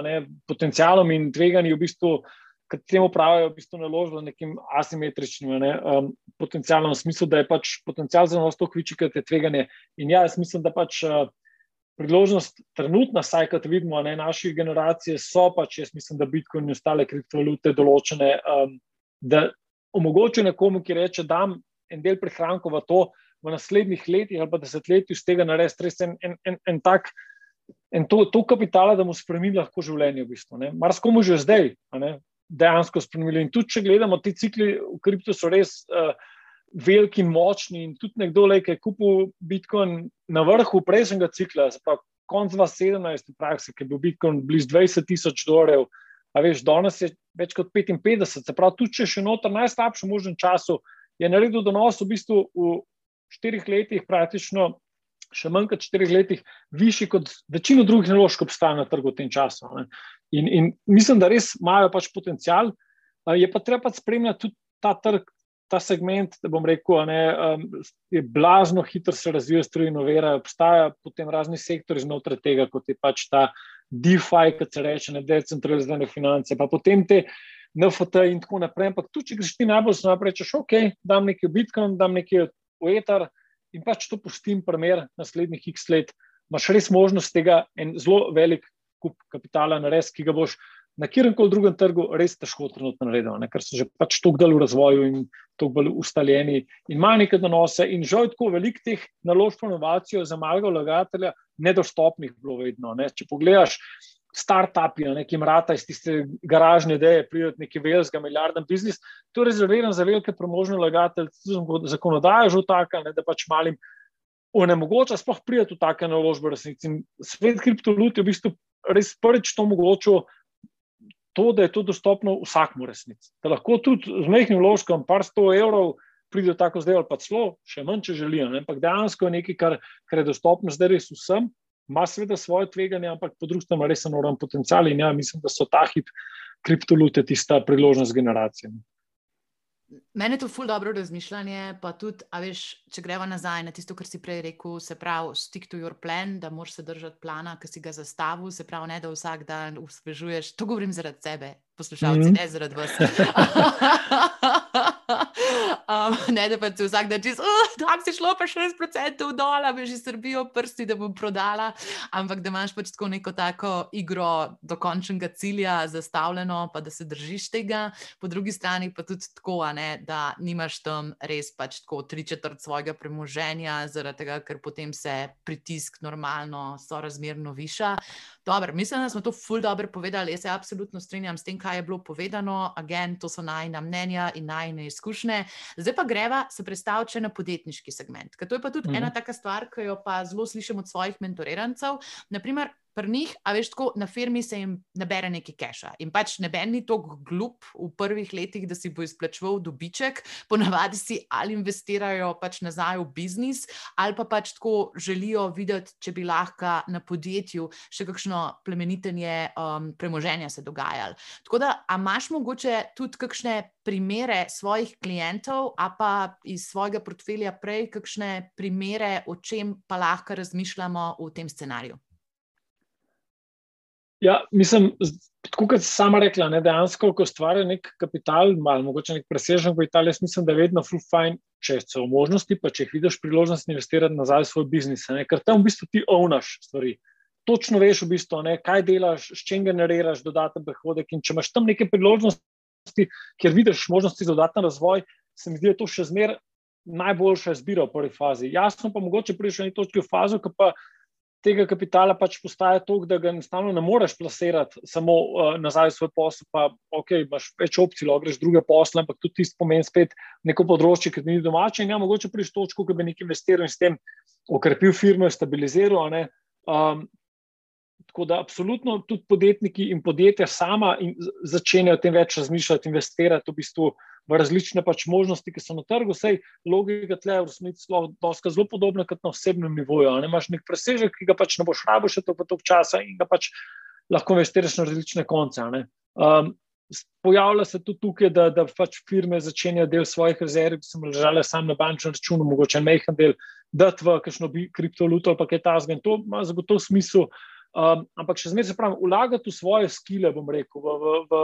potencialom in tveganjem v bistvu uh, ki temu pravijo, v bistvu naložbo nekim asimetričnim ne, um, potencialom, v smislu, da je pač potencial za nas to hviči, kot je tveganje. In ja, jaz mislim, da pač uh, priložnost trenutna, saj kot vidimo, ne naše generacije so pač, jaz mislim, da Bitcoin in ostale kriptovalute določene, um, da omogočajo nekomu, ki reče, da dam en del prihrankov v to v naslednjih letih ali pa desetletjih iz tega narediti res en, en, en, en tak. In to, to kapitala, da mu spremeni lahko življenje, v bistvu. Marsko mu že zdaj, dejansko spremenili. In tudi, če gledamo, ti cikli v kriptu so res uh, veliki močni. In tudi nekdo, ki je kupil Bitcoin na vrhu prejšnjega cikla, konc 2017, v praksi, ki je bil Bitcoin blizu 20 tisoč dolarjev, a veš, danes je več kot 55. Se pravi, tudi če še noter najslabšem možnem času je naredil donos v bistvu v štirih letih praktično še manj kot štirih letih, višji kot večino drugih naložb, ki obstajajo na trgu v tem času. In, in mislim, da res imajo pač potencial, je pa treba pač spremljati tudi ta trg. Ta segment, da bom rekel, ne, um, je blazno hitro se razvija, stvari inovirajo, obstajajo potem razni sektori znotraj tega, kot je pač ta DeFi, kot se reče, ne decentralizirane finance, pa potem te NFT in tako naprej. Ampak tu, če greš ti najbolj, se naprej rečeš, ok, dam nekaj v Bitcoin, dam nekaj v Ether, in pač to pustim, primer naslednjih x let, imaš res možnost tega en zelo velik kup kapitala narediti, ki ga boš na kjerem koli drugem trgu res težko trenutno naredil, ne? ker so že pač tako dalj v razvoju in tako bolj ustaljeni in imajo neke donose. In žal je tako velik teh naložb v inovacijo za malega vlagatelja nedostopnih bilo vedno. Ne? Če pogledaš, start-upi, ki jim rata iz tiste garažne ideje, prideti neki veliki milijarden biznis. To je rezervirano za velike premožne vlagatelje, zakonodaja je že taka, ne, da pač malim onemogoča sploh prideti v take naložbe. Svet kriptovalut je v bistvu res prvič to omogočil. To, da je to dostopno vsakmu resnici. Da lahko tudi z mehkim vložkom, par sto evrov, pride tako zdaj, ali pa celo, še manj, če želijo. Ampak dejansko je nekaj, kar, kar je dostopno zdaj res vsem ima seveda svoje tveganje, ampak po drugi strani res enormen potencial in ja, mislim, da so ta hip kriptovalute tista priložnost generacije. Mene je to ful dobro razmišljanje, pa tudi, a veš, če greva nazaj na tisto, kar si prej rekel, se pravi, stick to your plan, da moraš se držati plana, ki si ga zastavil, se pravi, ne da vsak dan usvežuješ. To govorim zaradi sebe, poslušalci, mm -hmm. ne zaradi vas. um, ne da pa se vsak dan čez, tam si šlo pa 6% dol, bi že srbijo prsti, da bom prodala, ampak da imaš pač tako neko tako igro do končnega cilja zastavljeno, pa da se držiš tega, po drugi strani pa tudi tako, ne, da nimaš tam res pač tako tri četrt svojega premoženja, zaradi tega, ker potem se pritisk normalno, sorazmerno viša. Dobro, mislim, da smo to ful dobro povedali. Jaz se absolutno strinjam s tem, kaj je bilo povedano. Agent, to so najna mnenja in najne izkušnje. Zdaj pa greva se predstaviti na podjetniški segment. Ker to je pa tudi mm ena taka stvar, ki jo pa zelo slišim od svojih mentorirancev. Naprimer, pri njih, a veš, tako na firmi se jim nabere nekaj keša. In pač ne ben ni tako glup v prvih letih, da si bo izplačeval dobiček, ponavadi si ali investirajo pač nazaj v biznis, ali pa pač tako želijo videti, če bi lahko na podjetju še kakšno plemenitenje um, premoženja se dogajalo. Tako da, a imaš mogoče tudi kakšne primere svojih klientov, a pa iz svojega portfelja prej, kakšne primere, o čem pa lahko razmišljamo v tem scenariju? Ja, mislim, tako kot si sama rekla, ne, dejansko, ko ustvarja nek kapital, malo mogoče nek presežen kapital, jaz mislim, da je vedno full fine, če so možnosti, pa če jih vidiš priložnost investirati nazaj v svoj biznis, ne, ker tam v bistvu ti ovnaš stvari. Točno veš, v bistvu, ne, kaj delaš, s čim generiraš dodaten prihodek. In če imaš tam neke priložnosti, kjer vidiš možnosti za dodaten razvoj, se mi zdi, da je to še zmeraj najboljša izbira v prvi fazi. Jasno pa mogoče prišel na točki v fazo, ki pa tega kapitala pač postaje toliko, da ga enostavno ne moreš plasirati samo uh, nazaj v svoj posel. Pa, ok, imaš več opcij, lahko greš druge posle, ampak tudi tisti pomeni spet neko področje, ki ni domače. In ja, mogoče priš točko, ki bi nekaj investiral in s tem okrepil firmo, stabiliziral. Um, tako da, absolutno tudi podjetniki in podjetja sama in začenjajo o tem več razmišljati, investirati v bistvu v različne pač možnosti, ki so na trgu. Vsej logika tle v resnici je zelo podobna kot na osebnem nivoju. Ne imaš nek presežek, ki ga pač ne boš rabo še toliko časa in ga pač lahko investiraš na različne konce. Um, pojavlja se tudi tukaj, da, da pač firme začenjajo del svojih rezerv, ki so ležale samo na bančnem računu, mogoče majhen del, dati v kakšno kriptovaluto ali pa kaj tasga. To ima zagotovo smisel. Um, ampak še zmeraj se pravi, vlagati v svoje skile, bom rekel, v, v, v,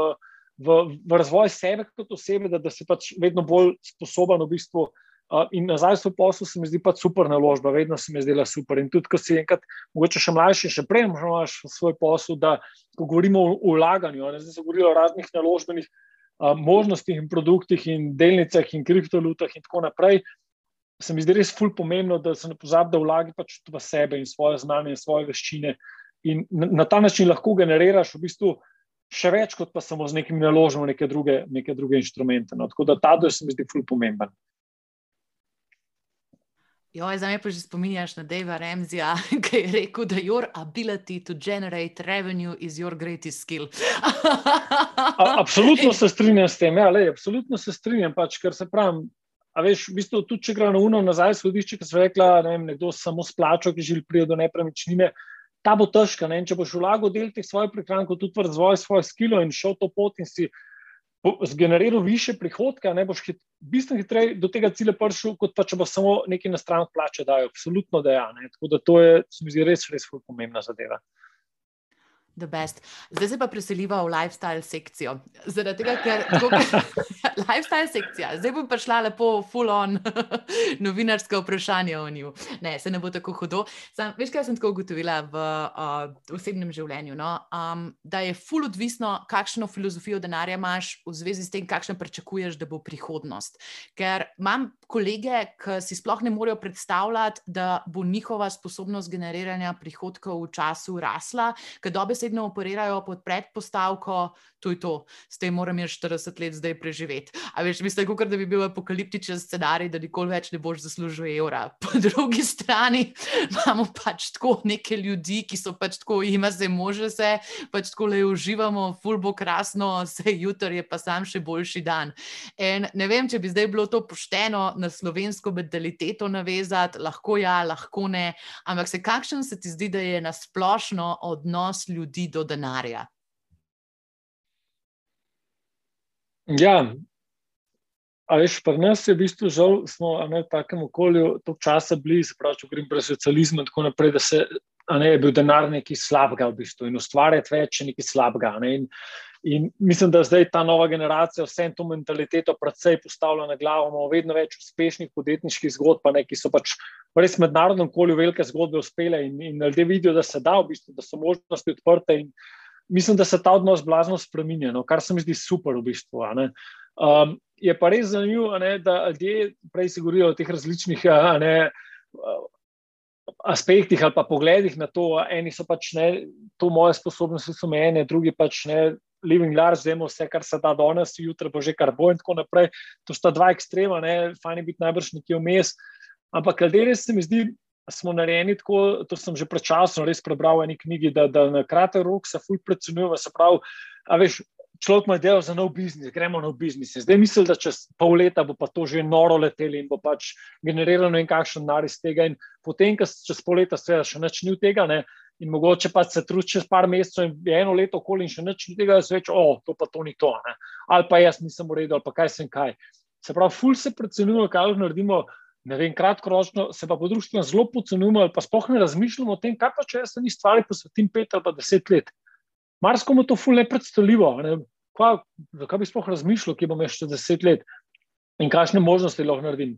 v, v razvoj sebe kot osebe, da, da si pač vedno bolj sposoben v bistvu. Uh, in nazaj v poslu se mi zdi pač super naložba, vedno se mi zdela super. In tudi, ko si enkrat, mogoče še mlajši, še prej imaš svoj posel, da ko govorimo o vlaganju, ne zdaj se govori o raznih naložbenih uh, možnostih in produktih in delnicah in kriptovalutah in tako naprej. Se mi zdi res ful pomembno, da se ne pozabi, da vlagi pač v sebe in svoje znanje in svoje veščine. In na, na ta način lahko generiraš v bistvu še več, kot pa samo z nekim naložbom neke druge, neke druge inštrumente. No. Tako da ta del se mi zdi ful pomemben. Jo, zdaj me pa že spominjaš na Deva Remzija, ki je rekel, da your ability to generate revenue is your greatest skill. A, absolutno se strinjam s tem, ja, lej, absolutno se strinjam, pač, ker se pravim. A veš, v bistvu, tudi če gre na uno nazaj, shodišče, ki so rekla, ne vem, nekdo samo s plačo, ki želi priti do nepremičnine, ta bo težka. Ne? Če boš vlagal del teh svojih prihrankov, tudi v razvoj svojih skilov in šel to pot in si zgeneriral više prihodka, ne boš hit, bistveno hitreje do tega cilja prišel, kot pa če bo samo nekaj na stran plače dajal. Absolutno da ja. Ne? Tako da to je, se mi zdi, res, res pomembna zadeva. The best. Zdaj se pa preseliva v lifestyle sekcijo. Zaradi tega, ker je lifestyle sekcija. Zdaj bom prišla lepo, full on, novinarska vprašanja o njiju. Ne, se ne bo tako hudo. Sam, veš, kaj sem tako ugotovila v uh, osebnem življenju? No? Um, da je full odvisno, kakšno filozofijo denarja imaš v zvezi s tem, kakšno pričakuješ, da bo prihodnost. Ker imam kolege, ki si sploh ne morejo predstavljati, da bo njihova sposobnost generiranja prihodkov v času rasla, ker dobesedno operirajo pod predpostavko, to je to, s tem moram jaz 40 let zdaj preživeti. A veš, mislim, kot da bi bil apokaliptičen scenarij, da nikoli več ne boš zaslužil evra. Po drugi strani imamo pač tako neke ljudi, ki so pač tako, ima se, može se, pač tako le uživamo, fulbo krasno, vse jutro je pa sam še boljši dan. In ne vem, če bi zdaj bilo to pošteno na slovensko mentaliteto navezati, lahko ja, lahko ne, ampak se kakšen se ti zdi, da je nasplošno odnos ljudi ljudi do denarja? Ja, ali pri nas je v bistvu žal, smo ne, v takem okolju toliko časa bili, pravi, če govorim brez socializma in tako naprej, da se ne, je bil denar nekaj slabega v bistvu in ustvarjati več nekaj slabega. Ne, in In mislim, da zdaj ta nova generacija vse to mentaliteto predvsej postavlja na glavo. Imamo vedno več uspešnih podjetniških zgodb, ne, ki so pač res v mednarodnem okolju velike zgodbe uspele in, in ljudje vidijo, da se da, v bistvu, da so možnosti odprte. Mislim, da se ta odnos blazno spremenja, no, kar se mi zdi super v bistvu. Um, je pa res zanimivo, da ljudje prej se govorijo o teh različnih. Ne, aspektih ali pa pogledih na to, eni so pač ne, to moje sposobnosti so omejene, drugi pač ne, living large, zdaj vse, kar se da danes, jutri bo že kar bo in tako naprej. To sta dva ekstrema, ne, fajn je biti najbrž nekje vmes. Ampak, res se mi zdi, smo narejeni tako, to sem že pred časom res prebral v eni knjigi, da, da na kratek rok se fulj predcenjujemo, se pravi, a veš, človek ima idejo za nov biznis, gremo na biznis. Zdaj mislim, da čez pol leta bo pa to že noro leteli in bo pač generirano in kakšen nar iz tega. In potem, ko čez pol leta seveda še nič ni od tega, ne, in mogoče pa se trudi čez par mesecev in eno leto okoli in še nič ni tega, da se reče, o, to pa to ni to. Ne. Ali pa jaz nisem v redu, ali pa kaj sem kaj. Se pravi, ful se predcenjujemo, kaj lahko naredimo. Ne vem, kratkoročno se pa po drugi strani zelo podcenjujemo, ali pa sploh ne razmišljamo o tem, kaj pa če jaz se ni stvari posvetim pet ali pa deset let. Marsko mu to ful ne predstavljivo. Zakaj bi sploh razmišljal, kje bom še deset let in kakšne možnosti lahko naredim.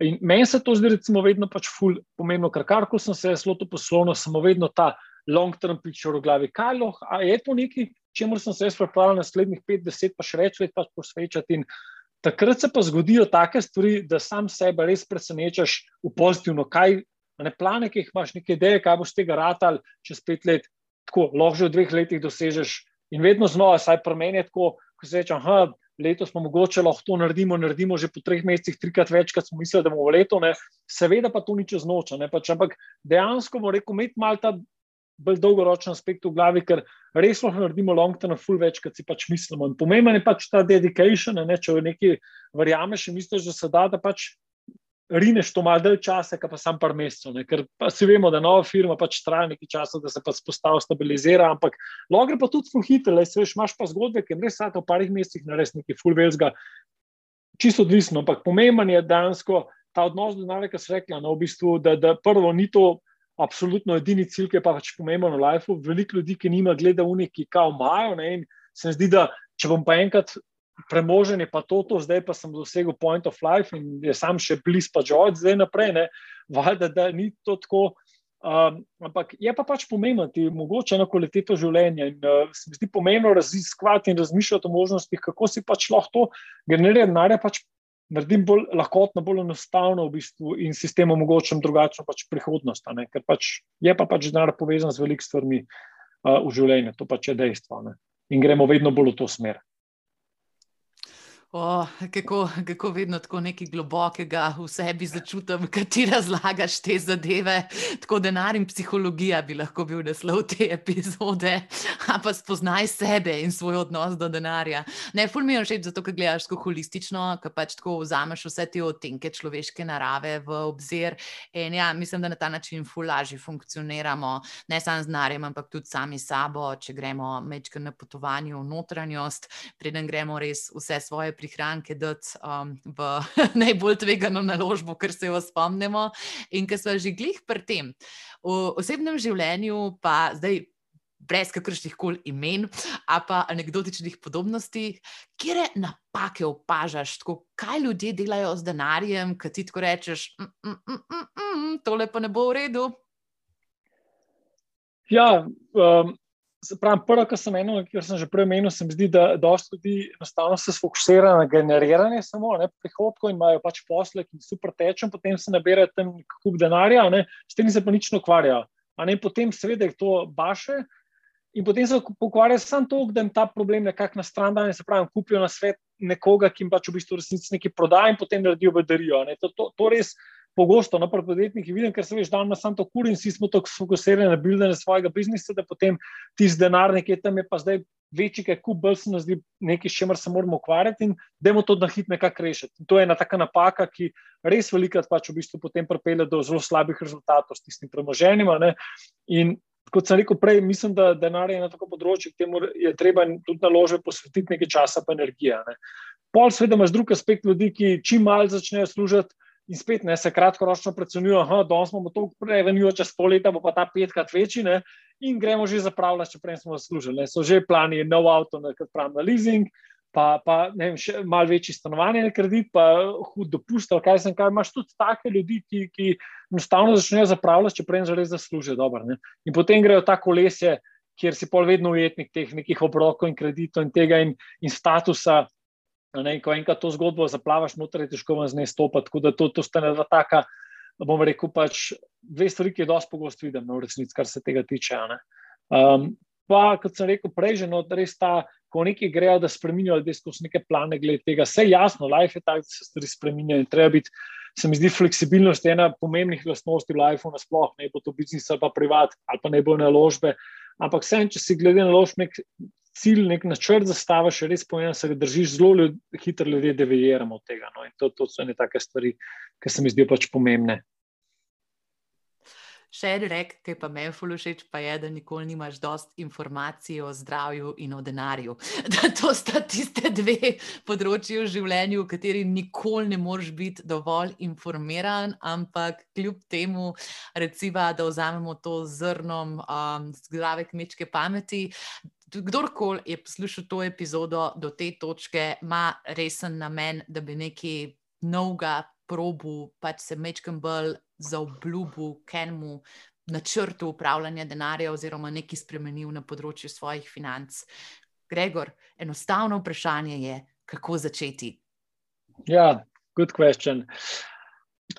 In meni se to zdi, recimo, vedno pač ful pomembno, ker kar ko sem se zelo to poslovno, sem vedno ta long-term picture v glavi. Kaj lahko, a je to nekaj, čemu sem se jaz pripravljal naslednjih pet, deset, pa še več let pač posvečati. In takrat se pa zgodijo take stvari, da sam sebe res presenečaš v pozitivno, kaj, ne plane, ki jih imaš, neke ideje, kaj boš tega ratal čez pet let tako, lahko že v dveh letih dosežeš. In vedno znova, saj pri meni je tako, ko se reče, letos smo mogoče lahko to naredimo, naredimo že po treh mesecih, trikrat več, kot smo mislili, da bomo v letu. Ne. Seveda pa to ni čez noč. Pač, ampak dejansko bomo rekel, imeti malo ta bolj dolgoročen aspekt v glavi, ker res lahko naredimo long term, full več, kot si pač mislimo. In pomemben je pač ta dedication, ne, če v neki verjameš in misliš, da se da, da pač rineš to malo časa, pa sam par mesecev. Ker si vemo, da nova firma pač traja nekaj časa, da se pa spostavi, stabilizira. Ampak lahko pa tudi fuhite, le veš, imaš pa zgodbe, ki res v parih mesecih nares nekaj fulvelzga. Čisto odvisno, ampak pomemben je dansko ta odnos do denarja, ki se rekla, no, v bistvu, da, da prvo ni to. Absolutno edini cilj, ki je pa pač pomemben v življenju. Veliko ljudi, ki nima gleda v neki, ki kao imajo. Se mi zdi, da če bom pa enkrat premožen je pa to, to, zdaj pa sem dosegel point of life in je sam še bliž pa od zdaj naprej. Ne, valjda, da ni to tako. Um, ampak je pa pač pomembno, ti mogoče eno kvaliteto življenja. In, uh, se mi zdi pomembno raziskovati in razmišljati o možnostih, kako si pač lahko to generirati, da pač naredim bolj lahkotno, bolj enostavno v bistvu in sistem omogočam drugačno pač prihodnost. Ker pač je pa pač denar povezan z velikimi stvarmi uh, v življenju, to pač je dejstvo. Ne? In gremo vedno bolj v to smer. Oh, kako, kako vedno tako nekaj globokega v sebi začutim, kaj ti razlagaš te zadeve. Tako denar in psihologija bi lahko bil naslov te epizode, a pa spoznaj sebe in svoj odnos do denarja. Ne, ful mi je všeč, zato ker gledaš tako holistično, ker pač tako vzameš vse te odtenke človeške narave v obzir. In ja, mislim, da na ta način ful lažje funkcioniramo, ne samo z denarjem, ampak tudi sami sabo, če gremo mečke na potovanju v notranjost, preden gremo res vse svoje prihranke dati um, v najbolj tvegano naložbo, ker se jo spomnimo. In ker smo že glih pri tem, v osebnem življenju pa zdaj. Brez kakršnih koli imen, a pa anekdotičnih podobnosti, kje napake opažaš, tako, kaj ljudje delajo z denarjem, ki ti tako rečeš, mm, mm, mm, mm, mm, tole pa ne bo v redu. Ja, um, Pravim, prvo, kar sem menil, kar sem že prej menil, se mi zdi, da dosta ljudi enostavno se fokusira na generiranje samo ne, prihodkov in imajo pač posle, ki super tečejo, potem se nabirajo tam kup denarja, ne, s tem se pa nič ne ukvarjajo. Potem seveda je to baše in potem se ukvarjajo samo to, da jim ta problem nekako na stran da, se pravi, kupijo na svet nekoga, ki jim pač v bistvu resnici nekaj prodaja in potem naredijo bedarijo. To, to, to res pogosto no, podjetnikih vidim, ker se veš, da ima samo to kur in vsi smo tako fokusirani na building svojega biznisa, da potem ti z denar nekje tam je pa zdaj večji, kaj kup, bolj se nam zdi nekaj, s čimer se moramo ukvarjati in da je to na hit nekako rešiti. In to je ena taka napaka, ki res velikrat pač v bistvu potem pripelje do zelo slabih rezultatov s tistim premoženjem. In kot sem rekel prej, mislim, da denar je na tako področju, temu je treba tudi naložbe posvetiti nekaj časa pa energije. Ne. Pol sveda imaš drug aspekt ljudi, ki čim malce začnejo služiti, in spet ne, se kratkoročno predcenjuje, da smo to revenue, čez pol leta bo pa ta petkrat večji ne, in gremo že zapravljati, če prej smo zaslužili. Ne. So že plani, nov avto, kot pravim, na leasing, pa, pa ne vem, še malo večji stanovanje na kredit, pa hud dopust, kaj sem kaj. Imaš tudi take ljudi, ki, ki enostavno začnejo zapravljati, če prej že res zaslužijo dobro. Ne. In potem grejo ta kolesje. Ker si pol vedno ujetnik teh nekih obrokov in kreditov in tega in, in statusa, Ne, ko enkrat to zgodbo zaplavaš, noter je težko z njej stopiti. Tako da to, to sta ena taka, da bom rekel, pač dve stvari, ki je dosti pogosto vidim, no, v resnici, kar se tega tiče. Um, pa, kot sem rekel prej, že no, res ta, ko neki grejo, da spremenijo ljudi skozi neke plane glede tega. Vse jasno, life je tak, da se stvari spremenijo in treba biti. Se mi zdi fleksibilnost ena pomembnih lastnosti v lifeu, nasploh ne bo to biznis ali pa privat ali pa ne bo naložbe. Ampak vsem, če si glede naložb nek cilj, nek načrt zastaviš, res pomembno, da se ga držiš zelo ljud, hitro, ljudje devijeramo od tega. No? To, to so ene take stvari, ki se mi zdijo pač pomembne. Še en rek, ki pa meni fulu všeč, pa je, da nikoli nimaš dost informacij o zdravju in o denarju. Da to sta tiste dve področji v življenju, v kateri nikoli ne moreš biti dovolj informiran, ampak kljub temu, recimo, da vzamemo to zrnom um, zdrave kmečke pameti. Kdorkoli je poslušal to epizodo do te točke, ima resen namen, da bi nekaj novega probu, pač se mečkam bolj za obljubu, kenmu načrtu upravljanja denarja oziroma nekaj spremenil na področju svojih financ. Gregor, enostavno vprašanje je, kako začeti? Ja, good question.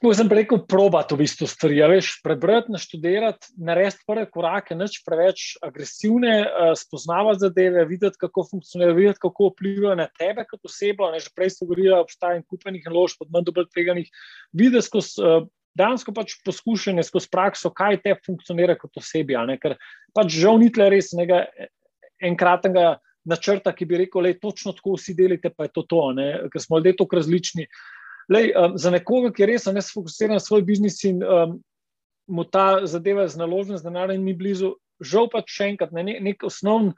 Tako sem rekel, probati v bistvu stvari. Veš, prebrati, naštudirati, narediti prve korake, nič preveč agresivne, uh, spoznavati zadeve, videti, kako funkcionirajo, videti, kako vplivajo na tebe kot osebo. Ne, že prej so govorili, obstaja in kupenih naložb, pod manj dobro tveganih. Videti skozi uh, dansko pač poskušanje, skozi prakso, kaj te funkcionira kot osebja. Ne, ker pač žal ni tle res nekega enkratnega. Načrta, ki bi rekel, da je točno tako, vsi delite, pa je to to, ne? ker smo ljudje tako različni. Uh, Lej, um, za nekoga, ki je res ne sfokusiran na svoj biznis in um, mu ta zadeva z naložbim denarjem ni blizu, žal pa še enkrat, ne, nek osnovni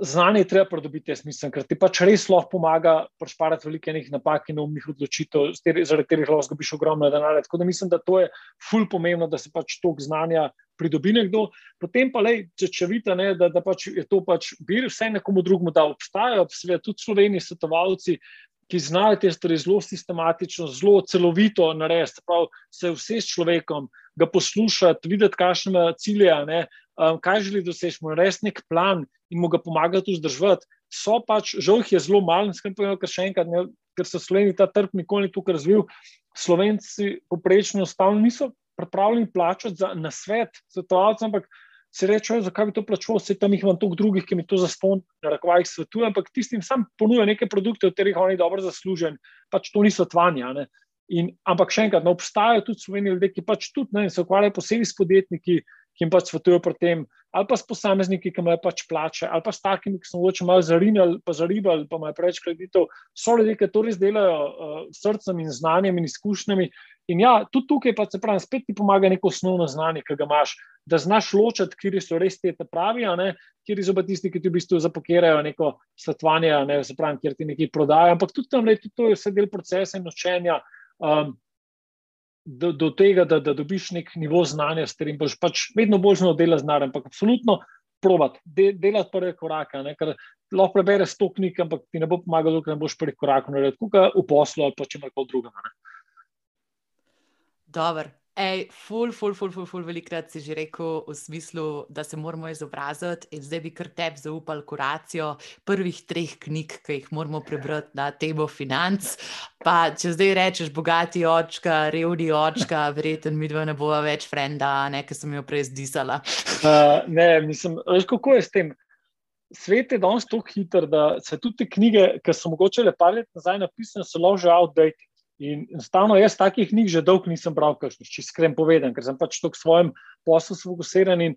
znanje je treba pridobiti, jaz mislim, ker ti pač res lahko pomaga prešparati velike napak in umnih odločitev, zaradi katerih lahko zgubiš ogromno denarja. Tako da mislim, da to je ful pomembno, da se pač tok znanja pridobi nekdo. Potem pa, lej, če, če vidite, da, da pač je to pač bir, vse nekomu drugemu, da obstajajo, seveda tudi sloveni svetovalci, ki znajo te stvari zelo sistematično, zelo celovito narediti, prav se vse s človekom, ga poslušati, videti, kakšne ima cilje, ne, um, kaj želi doseči, mu narediti nek plan in mu ga pomagati vzdrževati. So pač, žal jih je zelo malo, skrbi pa je, še enkrat, ne, ker so Slovenci ta trg nikoli ni tukaj razvil. Slovenci poprečno stavno niso pripravljeni plačati za nasvet svetovalcem, ampak se reče, zakaj bi to plačal, se tam jih imam toliko drugih, ki mi to za ston, na rakovajih svetujem, ampak tistim sam ponuja neke produkte, od katerih oni dobro zaslužijo, pač to niso tvanja. In, ampak še enkrat, ne obstajajo tudi sloveni ljudje, ki pač tudi ne, se ukvarjajo posebej s podjetniki, ki jim pač svetujejo pri tem, ali pa s posamezniki, ki imajo pač plače, ali pa s takimi, ki so mogoče malo zarinjali, pa zaribali, pa imajo preveč kreditov. So ljudje, ki to res delajo uh, srcem in znanjem in izkušnjami In ja, tudi tukaj pa se pravi, spet ti pomaga neko osnovno znanje, ki ga imaš, da znaš ločiti, kje so res te pravi, kje so pa tisti, ki ti v bistvu zapokirajo neko svetovanje, ne, se pravi, kjer ti nekaj prodajajo. Ampak tudi tam, tudi to je vse del procesa in učenja. Um, Do, do tega, da, da dobiš nek nivo znanja, s katerim boš pač vedno bolj znal delati z narem, ampak absolutno provat, de, delati prve korake. Ne, lahko prebereš sto knjig, ampak ti ne bo pomagalo, ker ne boš prvih korakov naredil, kot v poslu ali pa če kaj drugega. Dobro. Ej, ful, ful, ful, ful, ful, velikrat si že rekel v smislu, da se moramo izobraziti in zdaj bi kar tebi zaupal kuracijo prvih treh knjig, ki jih moramo prebrati na temo financ. Pa če zdaj rečeš bogati očka, revni očka, verjetno mi dva ne bova več frenda, ne, ker sem jo prej zdisala. uh, ne, mislim, veš, kako je s tem? Svet je danes tako hiter, da se tudi te knjige, ki so mogoče le par let nazaj napisane, so lahko že outdated. In enostavno jaz takih knjig že dolgo nisem bral, če iskreno povedem, ker sem pač tako svojem poslu fokusiran. In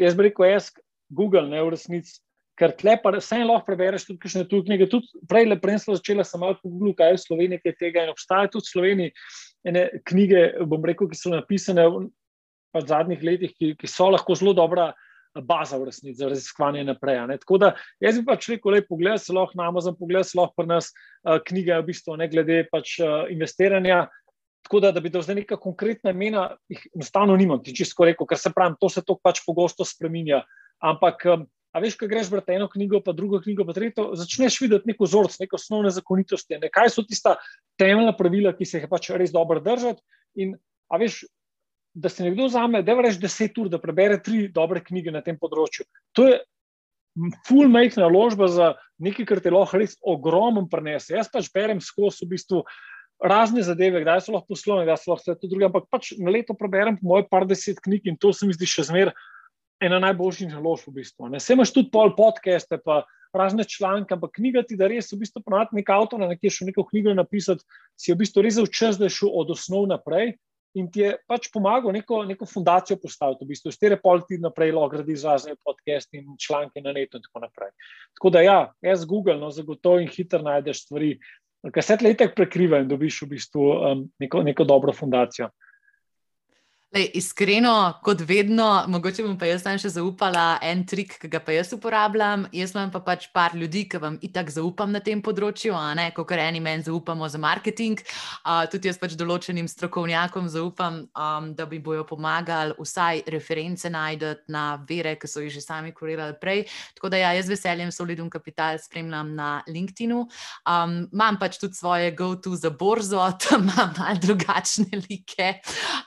jaz bi rekel, jaz Google ne v resnici, ker tle pa vse lahko prebereš tudi kakšne tu knjige. Tudi prej le prej sem začela sem malo po Google, kaj je v Sloveniji, kaj tega in obstaja tudi v Sloveniji ene knjige, bom rekel, ki so napisane v pač zadnjih letih, ki, ki so lahko zelo dobra baza v resnici za raziskovanje naprej. Tako da jaz bi pač rekel, da pogled se lahko na Amazon, pogled se lahko pri nas uh, knjige, v bistvu ne glede pač uh, investiranja. Tako da, da bi dal zdaj neka konkretna imena, jih enostavno nimam, ti čisto rekel, ker se pravi, to se to pač pogosto spremenja. Ampak, a veš, kaj greš brati eno knjigo, pa drugo knjigo, pa tretjo, začneš videti neko vzorc, neke osnovne zakonitosti, ne, kaj so tista temeljna pravila, ki se jih pač res dobro držati. In, a veš, da se nekdo vzame, da je deset ur, da prebere tri dobre knjige na tem področju. To je full make naložba za nekaj, kar te lahko res ogromno prenese. Jaz pač berem skozi v bistvu razne zadeve, kdaj so lahko poslovne, kdaj so lahko vse to druge, ampak pač na leto preberem po moje par deset knjig in to se mi zdi še zmer ena najboljših naložb v bistvu. Ne. Vse imaš tudi pol podcaste, pa razne članke, ampak knjiga ti, da res v bistvu ponavadi nek avtor na nekje še neko knjigo napisati, si v bistvu res včas, da je šel od osnov naprej in ti je pač pomagal neko, neko fundacijo postaviti, v bistvu, stere pol ti naprej lahko gradi razne podcaste in članke na netu in tako naprej. Tako da ja, jaz Google, no, zagotovo in hitro najdeš stvari, Ker se tle tako prekriva in dobiš v bistvu um, neko, neko dobro fundacijo. Lej, iskreno, kot vedno, mogoče bom pa jaz tam še zaupala en trik, ki ga pa jaz uporabljam. Jaz imam pa pač par ljudi, ki vam itak zaupam na tem področju, kot eni meni zaupamo za marketing. Uh, tudi jaz pač določenim strokovnjakom zaupam, um, da bi bojo pomagali vsaj reference najdete na vere, ki so jih že sami kurirali prej. Tako da ja, jaz veseljem Solidum Capital spremljam na LinkedIn-u. Um, imam pač tudi svoje go-to za borzo, tam imam malo drugačne like.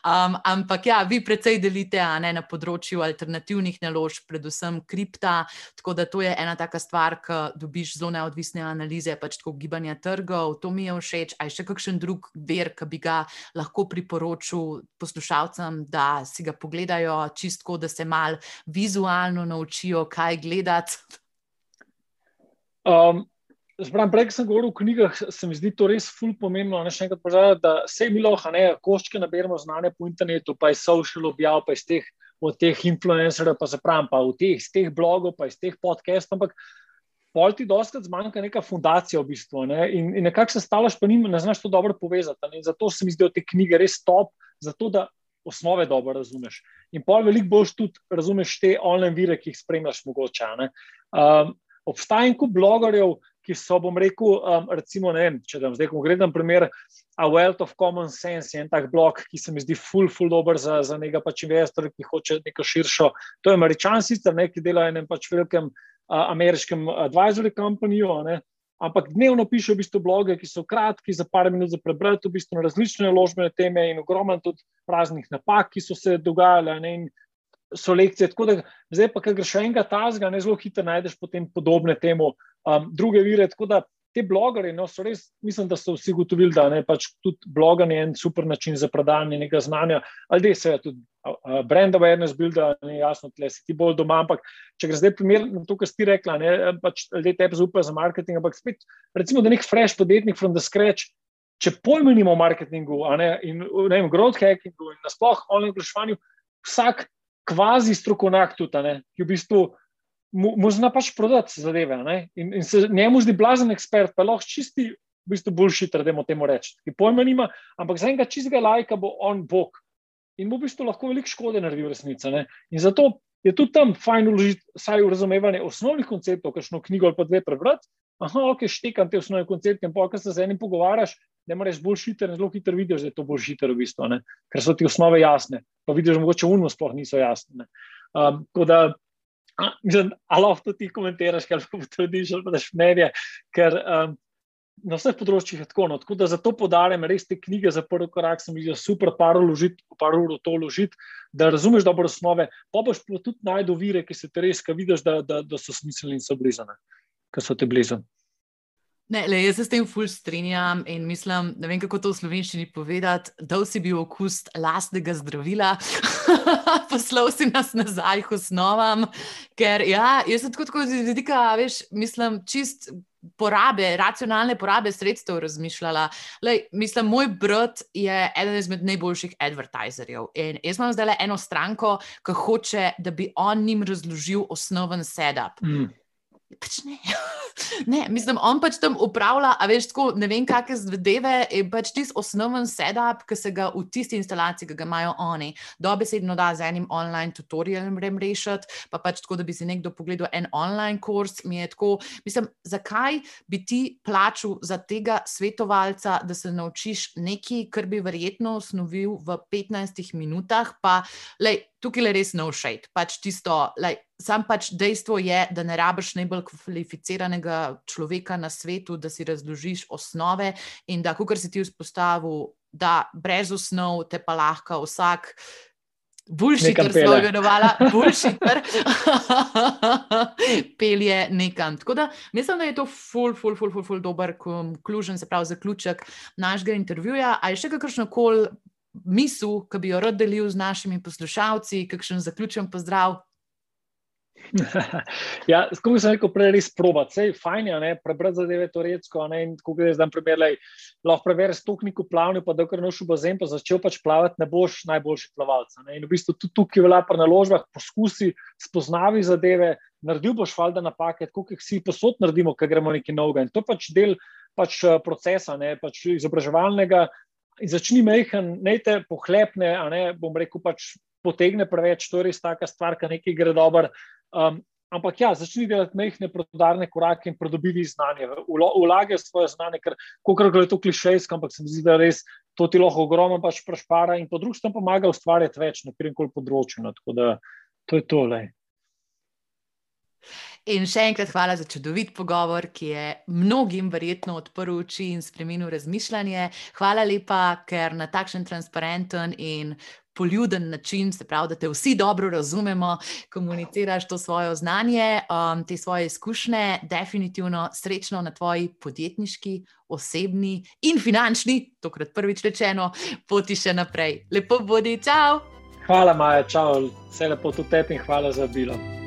Um, Ampak ja, vi precej delite ne, na področju alternativnih naložb, predvsem kripta. Tako da to je ena taka stvar, ki dobiš zelo neodvisne analize, pač tako gibanja trgov. To mi je všeč. A je še kakšen drug ver, ki bi ga lahko priporočil poslušalcem, da si ga pogledajo, čistko, da se mal vizualno naučijo, kaj gledati? Um, Zbram, prej sem govoril o knjigah, se mi zdi to res ful pomembno. Ne, še enkrat povedal, da vse mi lahko, ne, koščke naberemo znanje po internetu, pa iz social objav, pa iz teh, od teh influencerjev, pa se pravim, pa v teh, teh blogov, pa iz teh podcastov, ampak pol ti doskrat zmanjka neka fundacija v bistvu. Ne, in, in nekako se stalaš, pa nima, ne znaš to dobro povezati. Ne, zato se mi zdijo te knjige res top, zato da osnove dobro razumeš. In pol veliko boš tudi razumeš te online vire, ki jih spremljaš mogoče. Um, obstaja en kup blogerjev, ki so, bom rekel, um, recimo, ne vem, če dam zdaj konkreten primer, A Wealth of Common Sense je en tak blog, ki se mi zdi ful, ful dober za, za nekega pač investorja, ki hoče neko širšo. To je američan sicer, ne, ki dela v enem pač velikem uh, ameriškem advisory companyju, ampak dnevno piše v bistvu bloge, ki so kratki, za par minut za prebrati, v bistvu na različne ložbene teme in ogromno tudi raznih napak, ki so se dogajale. Ne, so lekcije. Da zdaj, pa, ker greš enega tazga, ne zelo hitro najdeš potem podobne temu um, druge vire. Tako da te blogere, no, so res, mislim, da so vsi gotovili, da je pač tudi bloganje en super način za predajanje nekega znanja, ali da se tudi uh, brand awareness builda, ne jasno, tle si ti bolj doma, ampak če greš zdaj primer na to, kar si rekla, ne, pač ljudje tebi zaupajo za marketing, ampak spet, recimo, da nek fresh podjetnik from the scratch, če pojmo nimo marketingu, ne, in ne vem, growth hackingu in nasploh online oglaševanju, vsak kvazi strokovnjak tudi, ne, ki v bistvu mu, mu zna pač prodati zadeve. In, in se njemu zdi blazen ekspert, pa lahko čisti, v bistvu boljši, da temu temu reči. Ki pojma nima, ampak za enega čistega lajka bo on bog. In bo v bistvu lahko veliko škode naredil resnica. Ne? In zato je tudi tam fajn uložiti, saj v razumevanje osnovnih konceptov, kakšno knjigo ali pa dve prebrati. Aha, ok, štekam te osnovne koncepte, in pa, ko se z enim pogovarjaš, ne moreš bolj šiter, zelo hitro vidiš, da je to bolj šiter, v bistvu, ne? ker so ti osnove jasne. Pa vidiš, da mogoče uno sploh niso jasne. Um, da, a, mislim, ali lahko ti komentiraš, kaj pa potrdiš, ali pa daš mnenje, ker um, na vseh področjih je tako. No, tako da zato podarjam res te knjige za prvi korak, sem jih super par uložiti, par ur to uložiti, da razumeš dobro osnove, pa boš pa tudi najdel vire, ki se te res, ki vidiš, da, da, da so smiselni in so blizane, ki so te blizane. Ne, le, jaz se s tem ful strinjam in mislim, ne vem, kako to v slovenščini povedati, da si bil okus lastnega zdravila, poslal si nas nazaj k osnovam. Ker ja, jaz sem tako, tako z vidika, veš, mislim, čist. Porabe, racionalne porabe sredstev razmišljala. Lej, mislim, moj brat je eden izmed najboljših advertizerjev. In jaz imam zdaj le eno stranko, ki hoče, da bi on jim razložil osnoven setup. Mm. Pač ne. ne, mislim, on pač tam upravlja, a veš, tako ne vem, kakšne zadeve. Je pač tisti osnoven setup, ki se ga v tisti instalaciji, ki ga imajo oni, dobesedno da z enim online tutorialom rešiti, pa pač tako, da bi si nekdo pogledal en online kurs. Mi je tako, mislim, zakaj bi ti plačal za tega svetovalca, da se naučiš nekaj, kar bi verjetno osnovil v 15 minutah, pa lej, tukaj je res no shade. Pač tisto, like, sam pač dejstvo je, da ne rabiš najbolj kvalificiranega človeka na svetu, da si razložiš osnove in da, kot si ti vzpostavil, da brez osnov te pa lahko vsak. Boljši, ker smo imenovali, boljši, ker pelje nekam. Tako da mislim, da je to ful, ful, ful, ful, ful dober konkluzion, se pravi zaključek našega intervjuja. Ali je še kakršno koli misel, ki bi jo rad delil z našimi poslušalci, kakšen zaključen pozdrav. ja, kot sem rekel, prej res proba. Sej fajn je, prebrati zadeve teoretsko. Ko greš dan primer, lej, lahko prebereš stokniku plavni, pa da kar noš v bazen, pa začel pač plavati, ne boš najboljši plavalec. In v bistvu tudi tukaj velja pri naložbah, poskusi, spoznavi zadeve, naredil boš valjda napake, kot jih si posod naredimo, ker gremo nekaj novega. In to pač del pač eh, procesa, ne, pač izobraževalnega začni mehen, ne te pohlepne, a ne bom rekel, pač potegne preveč, to je res taka stvar, ki nekaj gre dobro. Um, ampak ja, začni delati mehne prodarne korake in pridobivi znanje, vlagaj svoje znanje, ker kako je to klišejsko, ampak se mi zdi, da res to ti lahko ogromno pač prešpara in po drugi strani pomaga ustvarjati več na katerem koli področju. No, tako da to je tole. In še enkrat hvala za čudovit pogovor, ki je mnogim verjetno odprl oči in spremenil razmišljanje. Hvala lepa, ker na takšen transparenten in poljuden način, se pravi, da te vsi dobro razumemo, komuniciraš to svoje znanje, um, te svoje izkušnje, definitivno srečno na tvoji podjetniški, osebni in finančni, tokrat prvič rečeno, poti še naprej. Lepo bodi, čau! Hvala, Maja, čau, vse lepo tudi tebi in hvala za bilo.